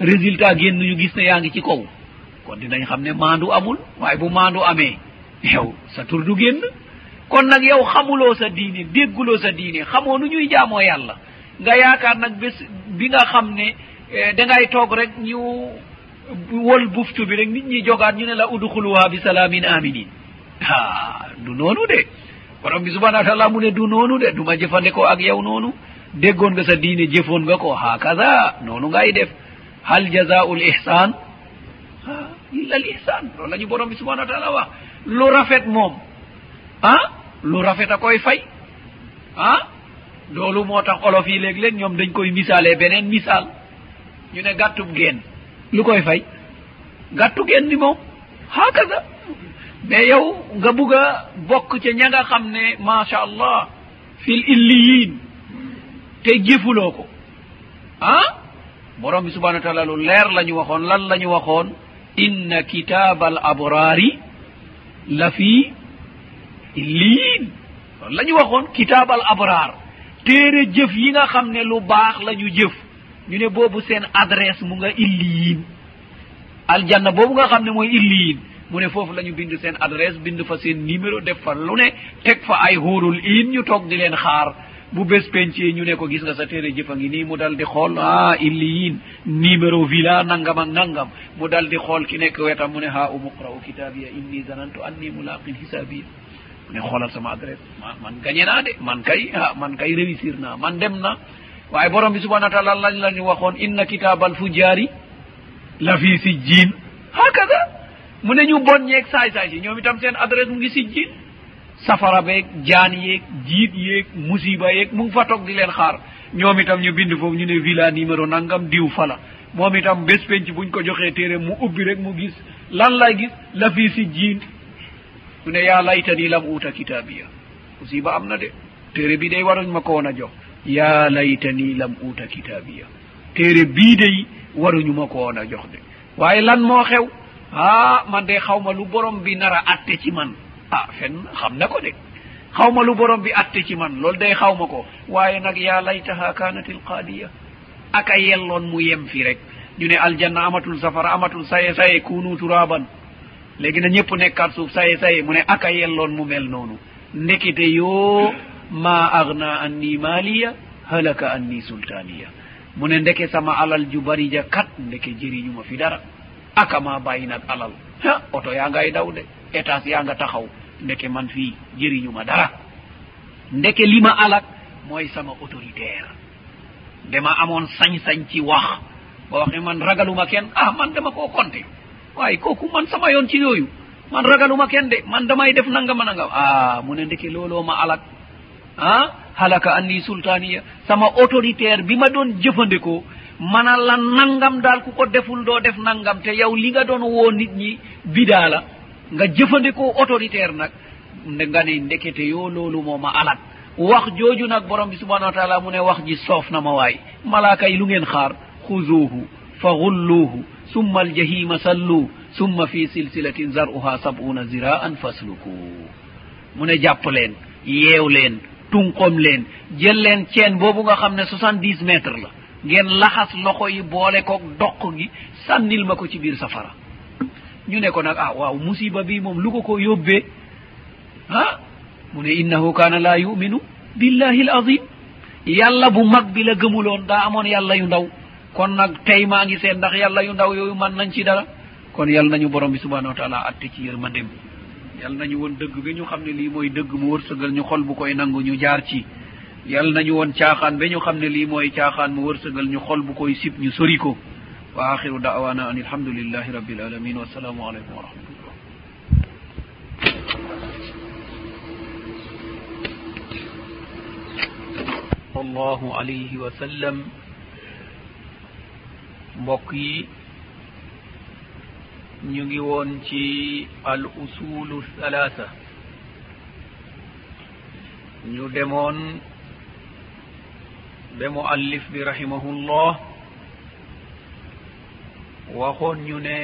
Résultat génn ñu gis ne yaa ngi ci kaw. Kon dinañ xam ne maandu amul waaye bu maandu amee yow sa tur du génn. Kon nag yow xamuloo sa diine dégguloo sa diine xamoo nu ñuy jaamoo yàlla. Nga yaakaar nag bés bi nga xam ne eh, dangay toog rek ñu wol buftu bi rek nit ñi jogaat ñu ne la udxuluha bi salaamin aminin ah du noonu de. ko rabbi subahana wa taala mum e du noonude duma jefande ko ak yaw noonu deggonga sa diine jefonga ko ha kada noonu ngay def. Hal jazaul ihsan ha illa l ihsan ɗo lañu bo rabbi subahana wa taala wax. Lu rafet moom. Ah lu rafet a koy fay. Ah loolu moo tax olof yi léeg-léeg ñoom dañ koy misaale beneen misaal. Ñu ne gàttub geen. Lu koy fay? Gàttu en ni moom. Haakada mais yow nga bugg a bokk ca ña nga xam ne macha allah fil illiyin te jëfuloo ko. Ah? Borom bi subhanau wa taala lu leer la ñu waxoon lan la ñu waxoon? Inna kitaba al abrari la fi illiyin. Loolu la ñu waxoon kitaaba al abrar téere jëf yi nga xam ne lu baax la ñu jëf. Ñu ne boobu seen adresse mu nga illiyin. Aljanna boobu nga xam ne mooy illiyin. mu ne foofu la ñu bind seen adresse bind fa seen numéro def fa lu ne teg fa ay hóorul in ñu toog di leen xaar. Bu bés pencee ñu ne ko gis nga sa téere jëfa ngi nii mu dal di xool ah illiyin numéro villa nangam ak nangam. Mu dal di xool ki nekk wetam mu ne ha umuqra'u kitabiya inni zanantu anni mulaqin hisabiya mu ne xoolal sama adresse ma man gañe naa de man kay ha man kay réussir naa man dem na waaye borom bi subhanau wa taala lañ la ñu waxoon inna kitaabal fujjaari la fii sijjiin. Hakada mu ne ñu bon ñeeg saay saay si. Ñoom itam seen adresse mu ngi sijji. Safara beeg jaan yeeg jiit yeeg musiba yeeg mu ngi fa toog di leen xaar. Ñoom itam ñu bind foofu ñu ne villa numéro nangam diw fala moom itam bés penc buñ ko joxee téere mu ubbi rek mu gis lan lay gis la fii si jiin mu ne yaa laytani lam uuta kitaabiya. Musiba am na de. Téere bi day waruñ ma ko woon a jox. Yaa laytani lam uuta kitaabiya. Téere bii day waruñu ma ko woon a jox de. Waaye lan moo xew? ah man de xawma lu borom bi nar a atte ci man. Ah fen xam na ko de. Xawma lu borom bi atte ci man loolu day xawma ko. Waaye nag yaa laytaha kanat ilqaadiya aka yelloon mu yem fi rek. Ñu ne aljanna amatul safara amatul saye saye kunu turaban léegi na ñëpp nekkaat suuf saye saye mu ne aka yelloon mu mel noonu. Ndekite yoo ma agna anni maaliya halaka anni sultaniya mu ne ndeke sama alal ju bari ja kat ndeke jëriñuma fi dara. akama bayinat alal. Ha oto yanga e dawde étage yanga taxaw. Ndeke man fii jëriñuma dara. Ndeke li ma alak mooy sama autoritaire. Dama amoon sañ-sañ ci wax. Ba waxe man ragaluma kenn. Ah man dama koo konte. Waaye kooku man sama yoon ci yooyu. Man ragaluma kenn de. Man damay def nangama nangam. Ah mu ne ndeke looloo ma alak ah halaka anni sultaniya sama autoritaire bi ma doon jëfandikoo mana la nangam daal ku ko deful doo def nangam te yow li nga doon woo nit ñi bidaa la. Nga jëfandikoo autoritaire nag. Nga ne ndekete yoo loolu moo ma alat wax jooju nag borom bi subhanau wa taala mu ne wax ji soof na ma waay. Malaaka yi lu ngeen xaar? Xuzuuhu fa gulluuhu summa aljahima sallu summa fi silsilatin zaruha sab'una zira'an fasluku mu ne jàpp leen yeew leen tunqom leen jël leen ceen boobu nga xam ne soixante dix mètres la. ngeen laxas loxo yi boole ko doq gi sànnil ma ko ci biir safara. ñu ne ko nag ah waaw musiba bi moom lu ko ko yóbbee ah mu ne innahu kaana laa yuminu billahi l azim yàlla bu mag bi la gëmuloon daa amoon yàlla yu ndaw. kon nag tey maa ngi seen ndax yàlla yu ndaw yooyu man nañ ci dara. kon yàlla nañu borom bi subhanahu wa taala atte ci yërmandem ma yal nañu woon dëgg bi ñu xam ne lii mooy dëgg mu wërsëgal ñu xol bu koy nangu ñu jaar ci. yal nañu woon caaxaan ba ñu xam ne lii mooy caaxaan mu wërsëgal ñu xol bu koy sib ñu sori ko. Wa axiru daawana an alhamdulillahi rabbil alamin wassalaamu aleykum wa rahmatullah صلى الله عليه وسلم مقي نيجي وانتي الأصول الثلاثة نيجي ɓe mo allif ɓe rahimahullah ñu ne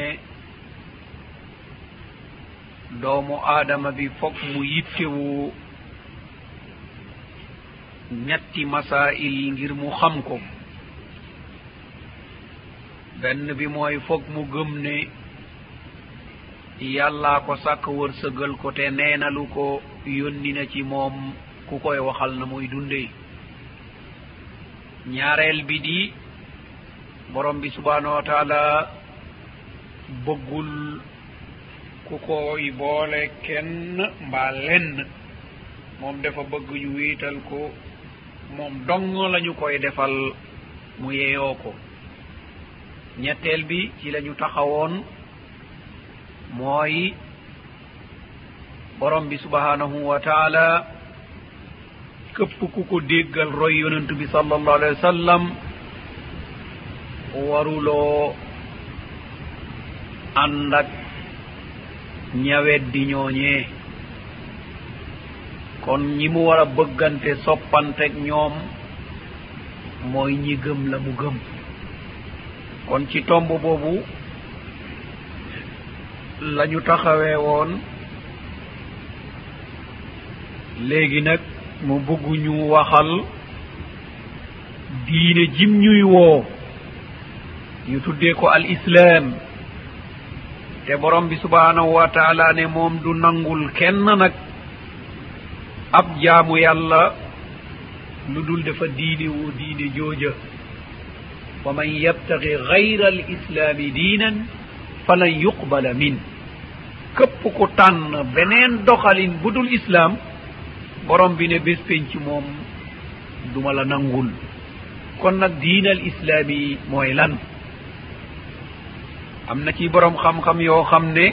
doomu aadama bi fof mu yittewu ñetti masail ngir mu xam ko. Benn bi mooy foog mu gëm ne yàllaa ko sàkk wërsëgal ko te neenalu ko yónni na ci moom ku koy waxal na muy dundee ñaareel bi di borom bi subhanahu wa taala bëggul ku koy boole kenn mbaa lenn. Moom dafa bëgg ñu wiital ko. Moom dong la ñu koy defal mu yeyoo ko. Ñetteel bi ci la ñu taxawoon mooy borom bi subhanahu wa taala képp ku ko déggal roy yonent bi sallallahu alayhi wa sallam waruloo ànd ak ñaweddi ñooñee. Kon ñi mu war a bëggante soppanteg ñoom mooy ñi gëm la mu gëm. Kon ci tomb boobu la ñu taxawee woon. Léegi nag mu bëgg ñu waxal diine jim ñuy woo. Ñu tuddee ko al islaam. Te borom bi subhanahu wa taala ne moom du nangul kenn nag ab jaamu yàlla lu dul dafa diine woo diine jooja. Wa man yabtagi gayra al islaami diinan falan yuqbala min. Képp ku tànn beneen doxalin bu dul islaam borom bi ne bés penc moom duma la nangul kon nag diinal islaam yi mooy lan am na ci borom xam-xam yoo xam ne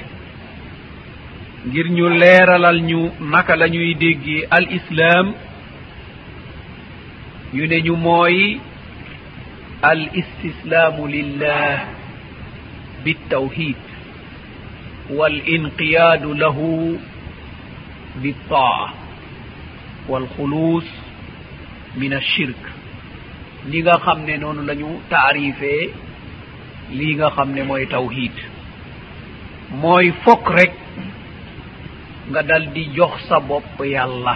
ngir ñu leeralal ñu naka la ñuy déggee al islaam ñu ne ñu mooy al istislaamu lillah بالتوحيد walxulus min ashirk ni nga xam ne noonu la ñu taarifee lii nga xam ne mooy tawhid. Mooy fokk rek nga dal di jox sa bopp yàlla.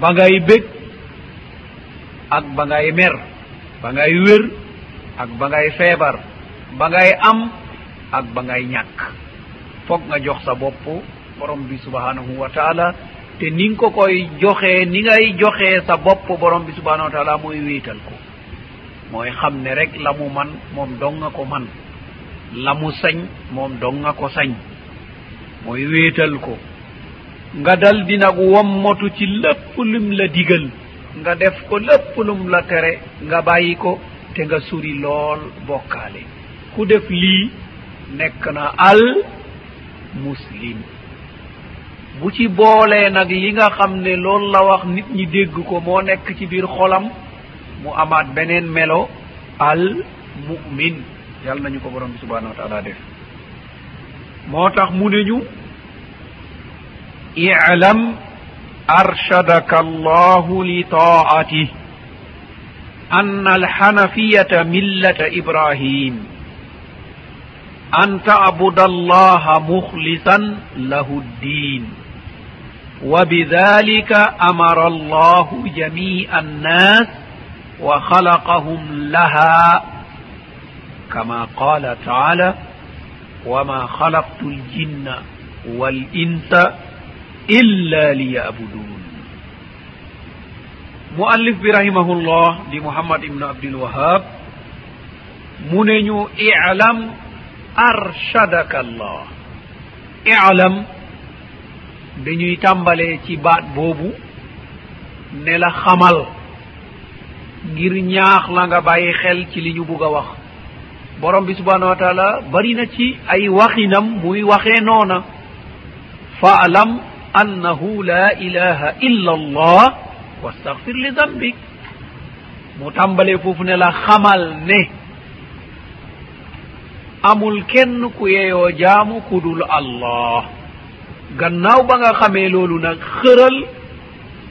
Ba ngay bég ak ba ngay mer ba ngay wér ak ba ngay feebar ba ngay am ak ba ngay ñàkk. Foog nga jox sa bopp borom bi subhanahu wa taala. Te ni nga ko koy joxee ni ngay joxee sa bopp borom bi subhanahu wa taala mooy wéetal ko. Mooy xam ne rek la mu man moom dong nga ko man. La mu sañ moom dong nga ko sañ. Mooy wéetal ko. Nga dal di nag wommatu ci lépp lum la digal. Nga def ko lépp lum la tere nga bàyyi ko te nga suri lool bokkaale. Ku def lii nekk na al muslim bu ci boolee nag li nga xam ne loolu la wax nit ñi dégg ko moo nekk ci biir xolam mu amaat beneen melo al mu'min yàlla nañu ko borom bi subhanahu wa taala def moo tax mu ne ñu i'lam arshadaka allahu li taatih أن الحنفية ملة إبراهيم أن تعبد الله مخلصا له الدين وبذلك أمر الله جميع الناس وخلقهم لها كما قال تعالى وما خلقت الجن والإنس إلا ليعبدون. مؤلف برحمه الله لمحمد بن عبد الوهاب منن ilam arshadaka allah ilam dañuy tàmbalee ci baat boobu ne la xamal ngir ñaax la nga bàyyi xel ci li ñu bugg a wax. Borom bi subhanahu wa taala bari na ci ay waxinam muy waxee noona. Faalam annahu la ilaha illa allah wastahfir li dambik mu tàmbalee foofu ne la xamal ne amul kenn ku yeyoo jaamu ku dul allah. gannaaw ba nga xamee loolu nag xëral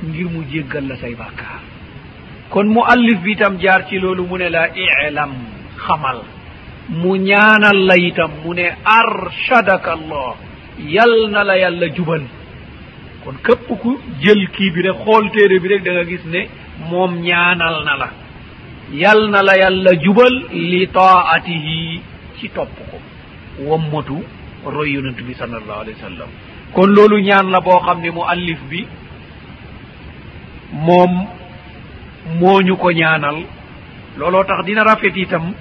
ngir mu jéggal la say bàkkaar. Kon mu allif bi itam jaar ci loolu mu ne la ilam xamal. Mu ñaanal la itam mu ne arshadaka allah yal na la yàlla jubal. Kon képp ku jël kii bi rek xool téere bi rek da nga gis ne moom ñaanal na la. Yal na la yàlla jubal li taatihi ci topp ko. Wommatu roy yonent bi sallallahu alayhi wa sallam. kon loolu ñaan la boo xam ne mu allif bi moom moo ñu ko ñaanal. Looloo tax dina rafet itam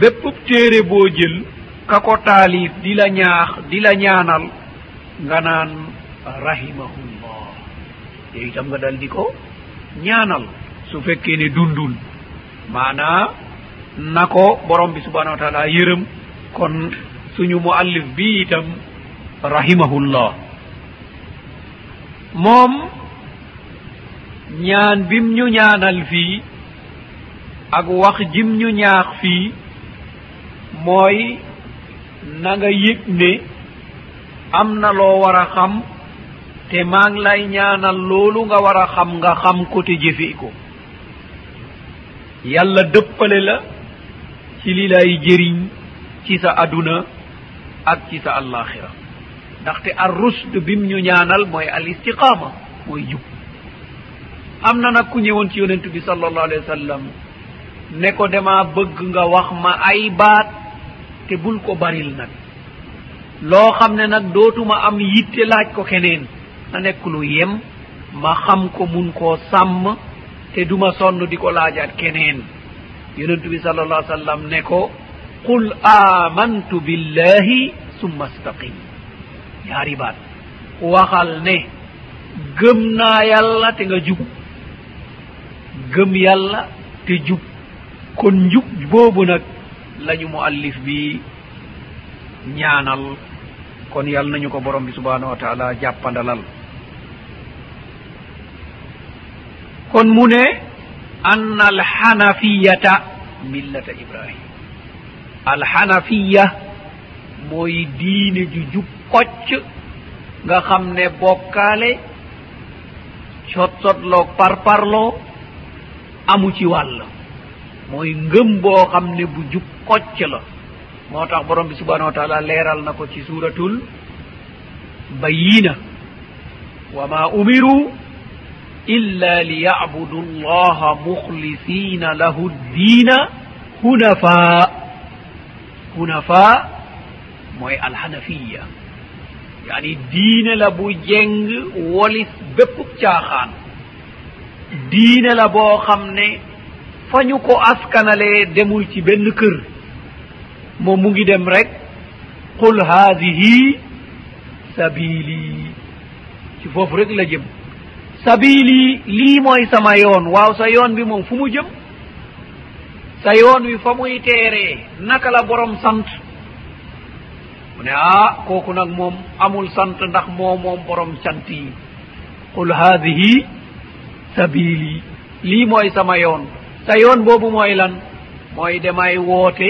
bépp téere boo jël ka ko taalif di la ñaax di la ñaanal nga naan rahimahullah. Yow itam nga dal di ko ñaanal. Su fekkee ne dundul maanaa na ko borom bi subhanahu wa taala yërëm. Kon suñu mu allif bi itam rahimahullah. Moom ñaan bim ñu ñaanal fii ak wax jim ñu ñaax fii mooy na nga yëg ne am na loo war a xam te maa ngi lay ñaanal loolu nga war a xam nga xam ko te jëfee ko. Yàlla dëppale la ci li lay jëriñ ci sa aduna ak ci sa allaxira ndaxte ar rusd bim ñu ñaanal mooy al istiqama mooy jub. Am na nag ku ñëwoon ci yonent bi sal allahu alayhi wa sallam ne ko dama bëgg nga wax ma ay baat te bul ko baril nag. Loo xam ne nag dootuma am yitte laaj ko keneen na nekk lu yem ma xam ko mun koo sàmm te duma sonn di ko laajaat keneen. Yonent bi sal allah sallam ne ko qul amantu billahi summa staqim. ñaari baat waxal ne gëm naa yàlla te nga jub. Gëm yàlla te jub. Kon njub boobu nag la ñu muallif bi ñaanal. Kon yal nañu ko borom bi subhanahu wa taala jàppandalal. Kon mu ne ann alxanafiyata millata ibrahim. Alxanafiya mooy diine ju jub. kocc nga xam ne bokkaale cotsotloog parparloo amu ci wàll. Mooy ngëm boo xam ne bu jub kocc la. Moo tax borom bi subhanahu wa taala leeral na ko ci suuratul bayina wa ma umiru illa liyabudu llaha mukhlisina lahu ddiina hunafa hunafa mooy alhanafiya yaani diine la bu jeng wolis bépp caaxaan. Diine la boo xam ne fa ñu ko askanalee demul ci benn kër. Moom mu ngi dem rek qul haadihi sabili ci foofu rek la jëm. Sabili lii mooy sama yoon. Waaw sa yoon bi moom fu mu jëm? Sa yoon wi fa muy teeree naka la borom sant? mu ne ah kooku nag moom amul sant ndax moo moom borom sant yi. Qul haadihi sabili lii mooy sama yoon. Sa yoon boobu mooy lan? Mooy demay woote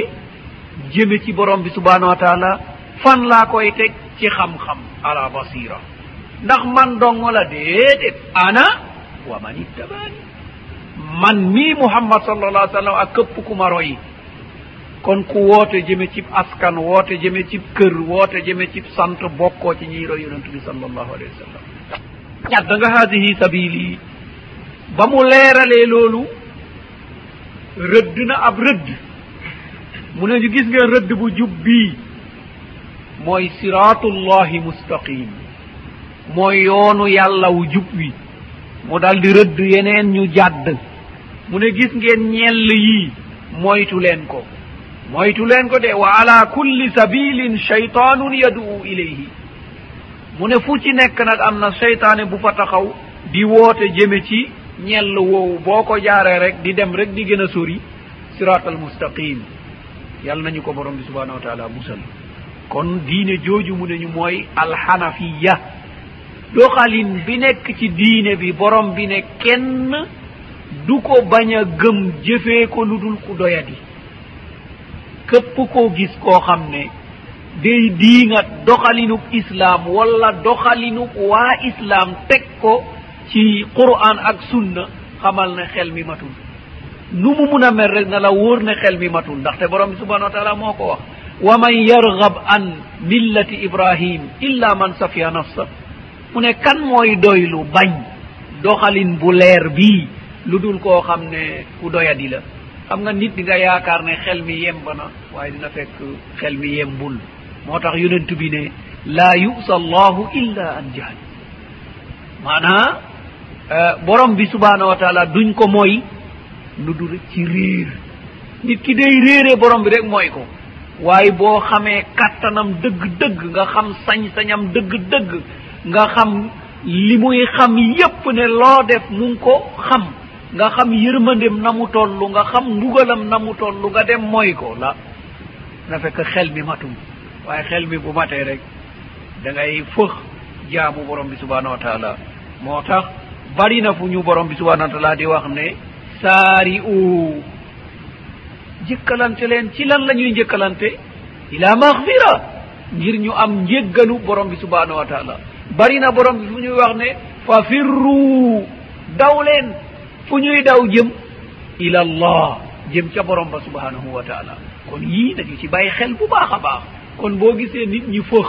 jëme ci borom bi subhanahu wa taala fan laa koy teg ci xam-xam? Ala basira ndax man dongo la déedéet. Ana wa man ittabaani. Man mii muhammad sallallah sallam ak këpp ku ma royi kon ku woote jëme cib askan woote jëme cib kër woote jëme cib sant bokkoo ci ñiiro yonentu bi sallallahu alayhi wa sallam. Ñadda nga haadihi sabili ba mu leeralee loolu rëdd na ab rëdd. Mu ne ñu gis ngeen rëdd bu jub bii. Mooy siratullahi mustaqim mooy yoonu yàlla wu jub wi. Mu dal di rëdd yeneen ñu jàdd. Mu ne gis ngeen ñell yii moytu leen ko. moytu len ko de wa ala kulli sabilin cheytanun yadu'u ileyhi mu ne fu ci nekk nag am na seytaane bu fa taxaw di woote jëme ci ñell woowu. Boo ko jaaree rek di dem rek di gën a sori sirat al mustaqim. Yàlla nañu ko borom bi subhanahu wa taala musal. Kon diine jooju mu neñu mooy alxanafiya. Doxalin bi nekk ci diine bi borom bi ne kenn du ko bañ a gëm jëfee ko lu dul ku doyadi. képp koo gis koo xam ne day diinga doxalinub islaam wala doxalinub waa islaam teg ko ci qur'an ak sunna xamal ne xel mi matul. Nu mu mun a mel rek na la wóor ne xel mi matul ndaxte borom bi subhanau wa taala moo ko wax. Wa man yargab an millati ibrahim illa man safiya nafsa. Mu ne kan mooy doylu bañ doxalin bu leer bii lu dul koo xam ne ku doyadi la. xam nga nit di nga yaakaar ne xel mi yemb na waaye dina fekk xel mi yembul. Moo tax yonent bi ne laa yusa allahu illa an jahal maanaa eh, borom bi subhanahu wa taala duñ ko mooy lu dul ci réer nit ki day réeree borom bi rek mooy ko. Waaye boo xamee kattanam dëgg-dëgg nga xam sañ-sañam dëgg-dëgg nga xam li muy xam yépp ne loo def mu ngi ko xam. nga xam yërmandem na mu toll nga xam mbugalam na mu toll nga dem moy ko. La na fekk xel mi matum. Waaye xel mi bu matee rek da ngay fëx jaamu borom bi subhanahu wa taala. Moo tax bari na fu ñu borom bi subhanahu wa taala di wax ne saari u jëkkalante leen ci lan la ñuy njëkkalante? Ila maxfira ngir ñu am njéggalu borom bi subhanahu wa taala. Bari na borom bi fu ñuy wax ne fa firru daw leen. fu ñuy daw jëm ila allah jëm ca borom ba subhanahu wa taala. Kon yii dañu ci bàyyi xel bu baax a baax. Kon boo gisee nit ñi fëx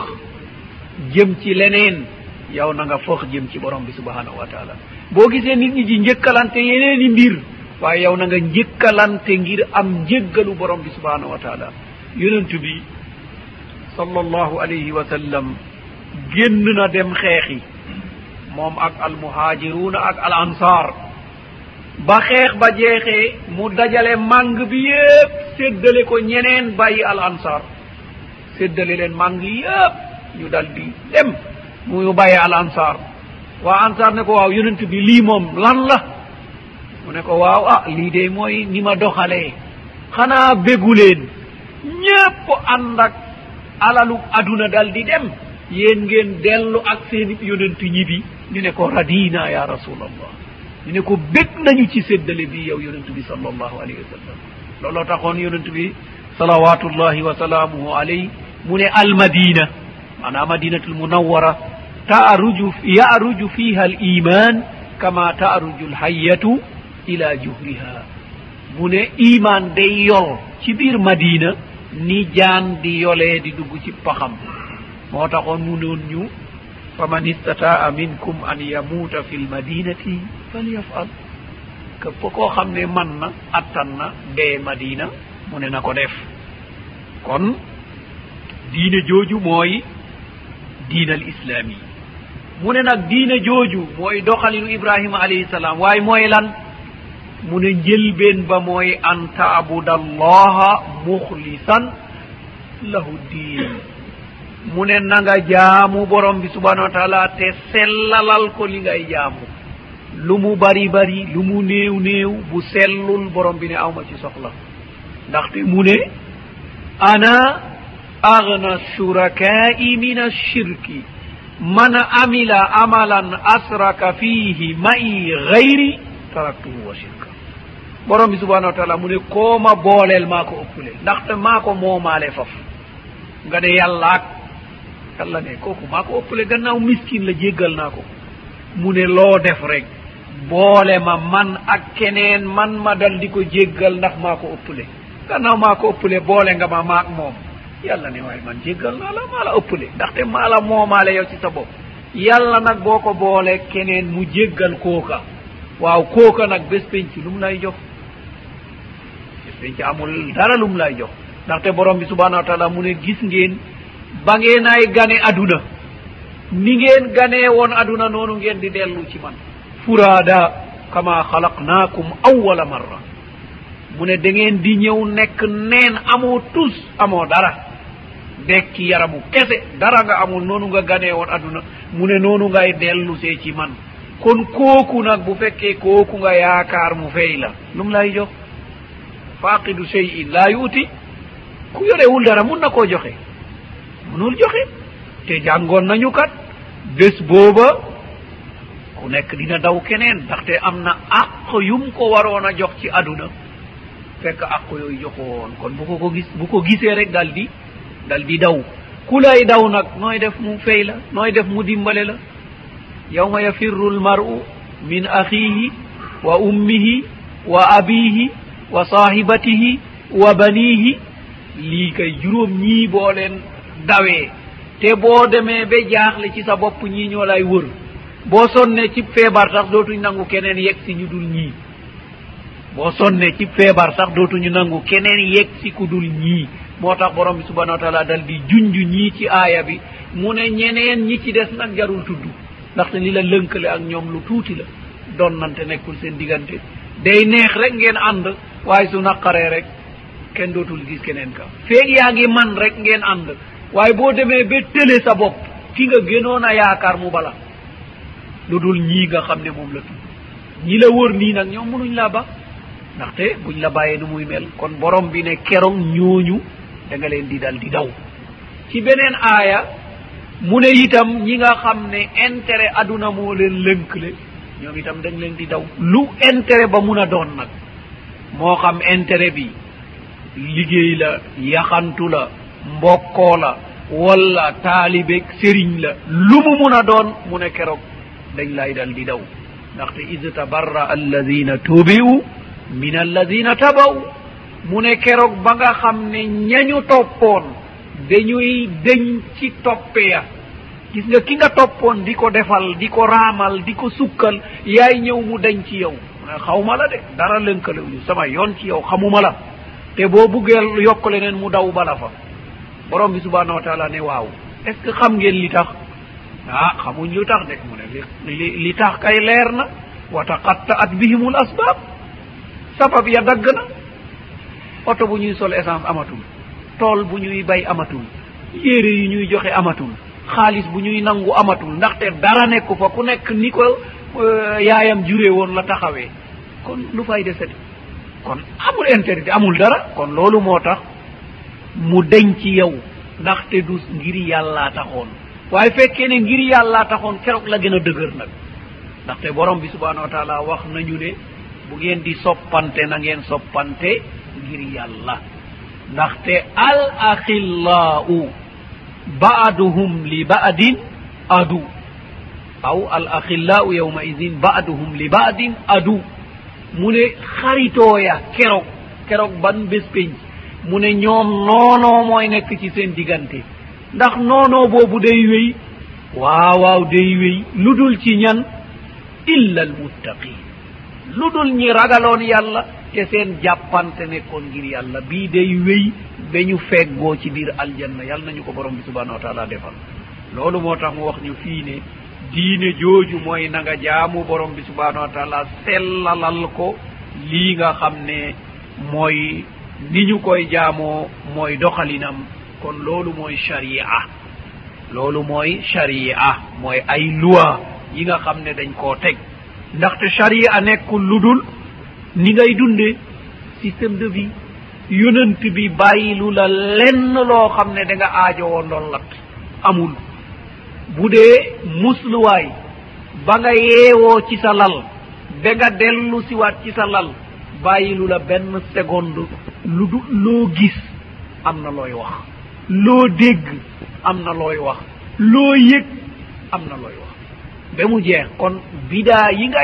jëm ci leneen yow na nga fëx jëm ci borom bi subhanahu wa taala. Boo gisee nit ñi di njëkkalante yeneen i mbir waaye yow na nga njëkkalante ngir am njëggalu borom bi subhanahu wa taala. Yonent bi sall allahu alayhi wa sallam génn na dem xeexi moom ak almuhaajiruuna ak al ansar ba xeex ba jeexee mu dajale màng bi yépp séddale ko ñeneen bàyyi al ansar séddale leen màng yépp ñu dal di dem mu bàyyi al ansar waa ansar ne ko waaw yonent bi lii moom lan la? Mu ne ko waaw ah lii de mooy ni ma doxalee. Xanaa bégu leen. Ñépp ànd ak alalu aduna dal di dem. Yéen ngeen dellu ak seen yonent ñibi ñu ne ko radina ya rasulallah ñu ne ko bég nañu ci séddale bi yow yonent bi sal allahu alayhi wa sallam. Looloo taxoon yonent bi salawatullahi wa salaamuhu alayh mu ne almadina maanaam madinatul munawwara taaruju yaaruju fiha al iman kama taaruju lhayyatu ila juhriha. Mu ne iman day yol ci biir madina ni jaan di yolee di dugg ci paxam. Moo taxoon mu noon ñu faman istata'a minkum an yamuta fi lmadinati falyafal képp koo xam ne man na attan na dee madina mu ne na ko def kon diine jooju mooy diine al islami mu ne nag diine jooju mooy doxalinu ibrahima alayhi salaam waaye mooy lan mu ne njëlbeen ba mooy an taabuda allaha muxlisan lahu diin mu ne na nga jaamu borom bi subhanahu wa taala te sellalal ko li ngay jaamu. Lu mu bari bari lu mu néew néew bu sellul borom bi ne awma ci soxla. Ndaxte mu ne ana agna shuraka'i min ashirki man amila amalan asraka fihi ma'i gayri taraktuhu wa shirka. Borom bi subhanahu wa taala mu ne kooma booleel maa ko ëppuleel ndaxte maa ko moomaale faf nga de yàllaak allah ne kooku maa ko ëppale gannaaw miskine la jéggal naa ko. Mu ne loo def rek boole ma man ak keneen man ma dal di ko jéggal ndax maa ko ëppale gannaaw maa ko ëppale boole nga ma maak moom. Yàlla ne waaye man jéggal naa la maa la ëppale ndaxte maa la moomaale yow ci sa bopp. Yàlla nag boo ko boole keneen mu jéggal kooka. Waaw kooka nag bés penc lum lay jox? Bés penc amul dara lum lay jox. Ndaxte borom bi subhanahu wa taala mu ne gis ngeen bangenayi gane aduna. Ni ngeen ganee won aduna noonu ngeen di dellu ci man. Furaada kama xalaqnaakum awwala marra. Mu ne da ngeen di ñëw nekk neen amoo tus amoo dara. Dekki yaramu kese dara nga amul noonu nga ganee woon aduna. Mu ne noonu ngay dellu see ci man. Kon kooku nag bu fekkee kooku nga yaakaar mu fey la lum lay jox? Faaqidu shey in laa yuuti. Ku yorewul dara mun na koo joxe. munul joxe. Te jàngoon nañu kat bés booba ku nekk dina daw keneen ndaxte am na àq yum ko waroon a jox ci aduna fekk àq yooyu joxoon kon bu ko ko gis bu ko gisee rek dal di dal di daw. Ku lay daw nag nooy def mu fay la nooy def mu dimbale la. Yawma yafirru lmaru min axihi wa ummihi wa abihi wa sahibatihi wa banihi lii kay juróom ñii boo leen dawee te boo demee ba jaaxle ci sa bopp ñii ñoo lay wër. Boo sonnee cib feebar sax dootuñ nangu keneen yegg si ñu dul ñii. Boo sonnee cib feebar sax dootuñu nangu keneen yegg si ku dul ñii. Moo tax borom bi subhanau wa taala dal di junj ñii ci aaya bi. Mu ne ñeneen ñi ci des nag jarul tudd. Ndaxte li la lënkale ak ñoom lu tuuti la. Donnante nekkul seen diggante. Day neex rek ngeen ànd waaye su naqaree rek kenn dootul gis keneen ka. Feeg yaa ngi man rek ngeen ànd. waaye boo demee ba télé sa bopp ki nga gënoon a yaakaar mu bala lu dul ñii nga xam ne moom la tudd. Ñi la wër nii nag ñoom mënuñ laa ba ndaxte buñ la bàyyee nu muy mel kon borom bi ne keroog ñooñu da nga leen di dal di daw. Ci beneen aaya mu ne itam ñi nga xam ne intérêt aduna moo leen lënkle ñoom itam dañ leen di daw. Lu intérêt ba mun a doon nag moo xam intérêt bi liggéey la yaxantu la mbokkoo la walla taalibe sëriñ la lu mu mun a doon mu ne keroog dañ lay dal di daw. Ndaxte id tabarra alladina tubi'u min alladina tabaw mu ne keroog ba nga xam ne ñañu toppoon dañuy deñ ci toppe ya. Gis nga ki nga toppoon di ko defal di ko raamal di ko sukkal yaay ñëw mu dañ ci yow. Mu ne xawma la de dara lënkalewuñu sama yoon ci yow xamuma la. Te boo buggee yokk leneen mu daw bala fa. borom bi subhanahu wa taala ne waaw est ce que xam ngeen li tax? Ah xamuñ li tax de. Mu ne li li tax kay leer na. Wa taqattaat bihimul asbab sabab ya dagg na. Oto bu ñuy sol essence amatul. Tool bu ñuy bay amatul. Yére yi ñuy joxe amatul. Xaalis bu ñuy nangu amatul. Ndaxte dara nekku fa ku nekk ni ko eh, yaayam juree woon la taxawee. Kon lu fay desati kon amul interdit amul dara. Kon loolu moo tax mu dañ ci yow ndaxte du ngir yàllaa taxoon. waaye fekkee ne ngir yàllaa taxoon keroog la gën a dëgër nag. ndaxte borom bi subhanahu wa taala wax nañu ne bu ngeen di soppante na ngeen soppante ngir yàlla. ndaxte al axillaau baaduhum li baadin adu. aw al axillaau yawma idin baaduhum li baadin adu. mu ne xaritooya keroog keroog ban bés penc mu ne ñoom noonoo mooy nekk ci seen diggante. Ndax noonoo boobu day wéy. Waawaaw day wéy. Lu dul ci ñan? Illa almuttaqin lu dul ñi ragaloon yàlla te seen jàppante nekkoon ngir yàlla. Bii day wéy ba ñu feggoo ci biir aljanna. Yàlla nañu ko borom bi subhanahu wa taala defal. Loolu moo tax mu wax ñu fii ne diine jooju mooy na nga jaamu borom bi subhanahu wa taala sellalal ko lii nga xam ne mooy ni ñu koy jaamoo mooy doxalinam kon loolu mooy sharia. Loolu mooy sharia mooy ay loi yi nga xam ne dañ koo teg. Ndaxte sharia nekkul lu dul ni ngay dunde système de vie. Yonent bi bàyyilu la lenn loo xam ne da nga aajowoo ndollat amul. Bu dee musluwaay ba nga yeewoo ci sa lal ba nga dellu siwaat ci sa lal bàyyilu la benn seconde lu du loo gis am na looy wax. loo dégg am na looy wax. loo yëg am na looy wax. ba mu jeex kon bidaa yi ngay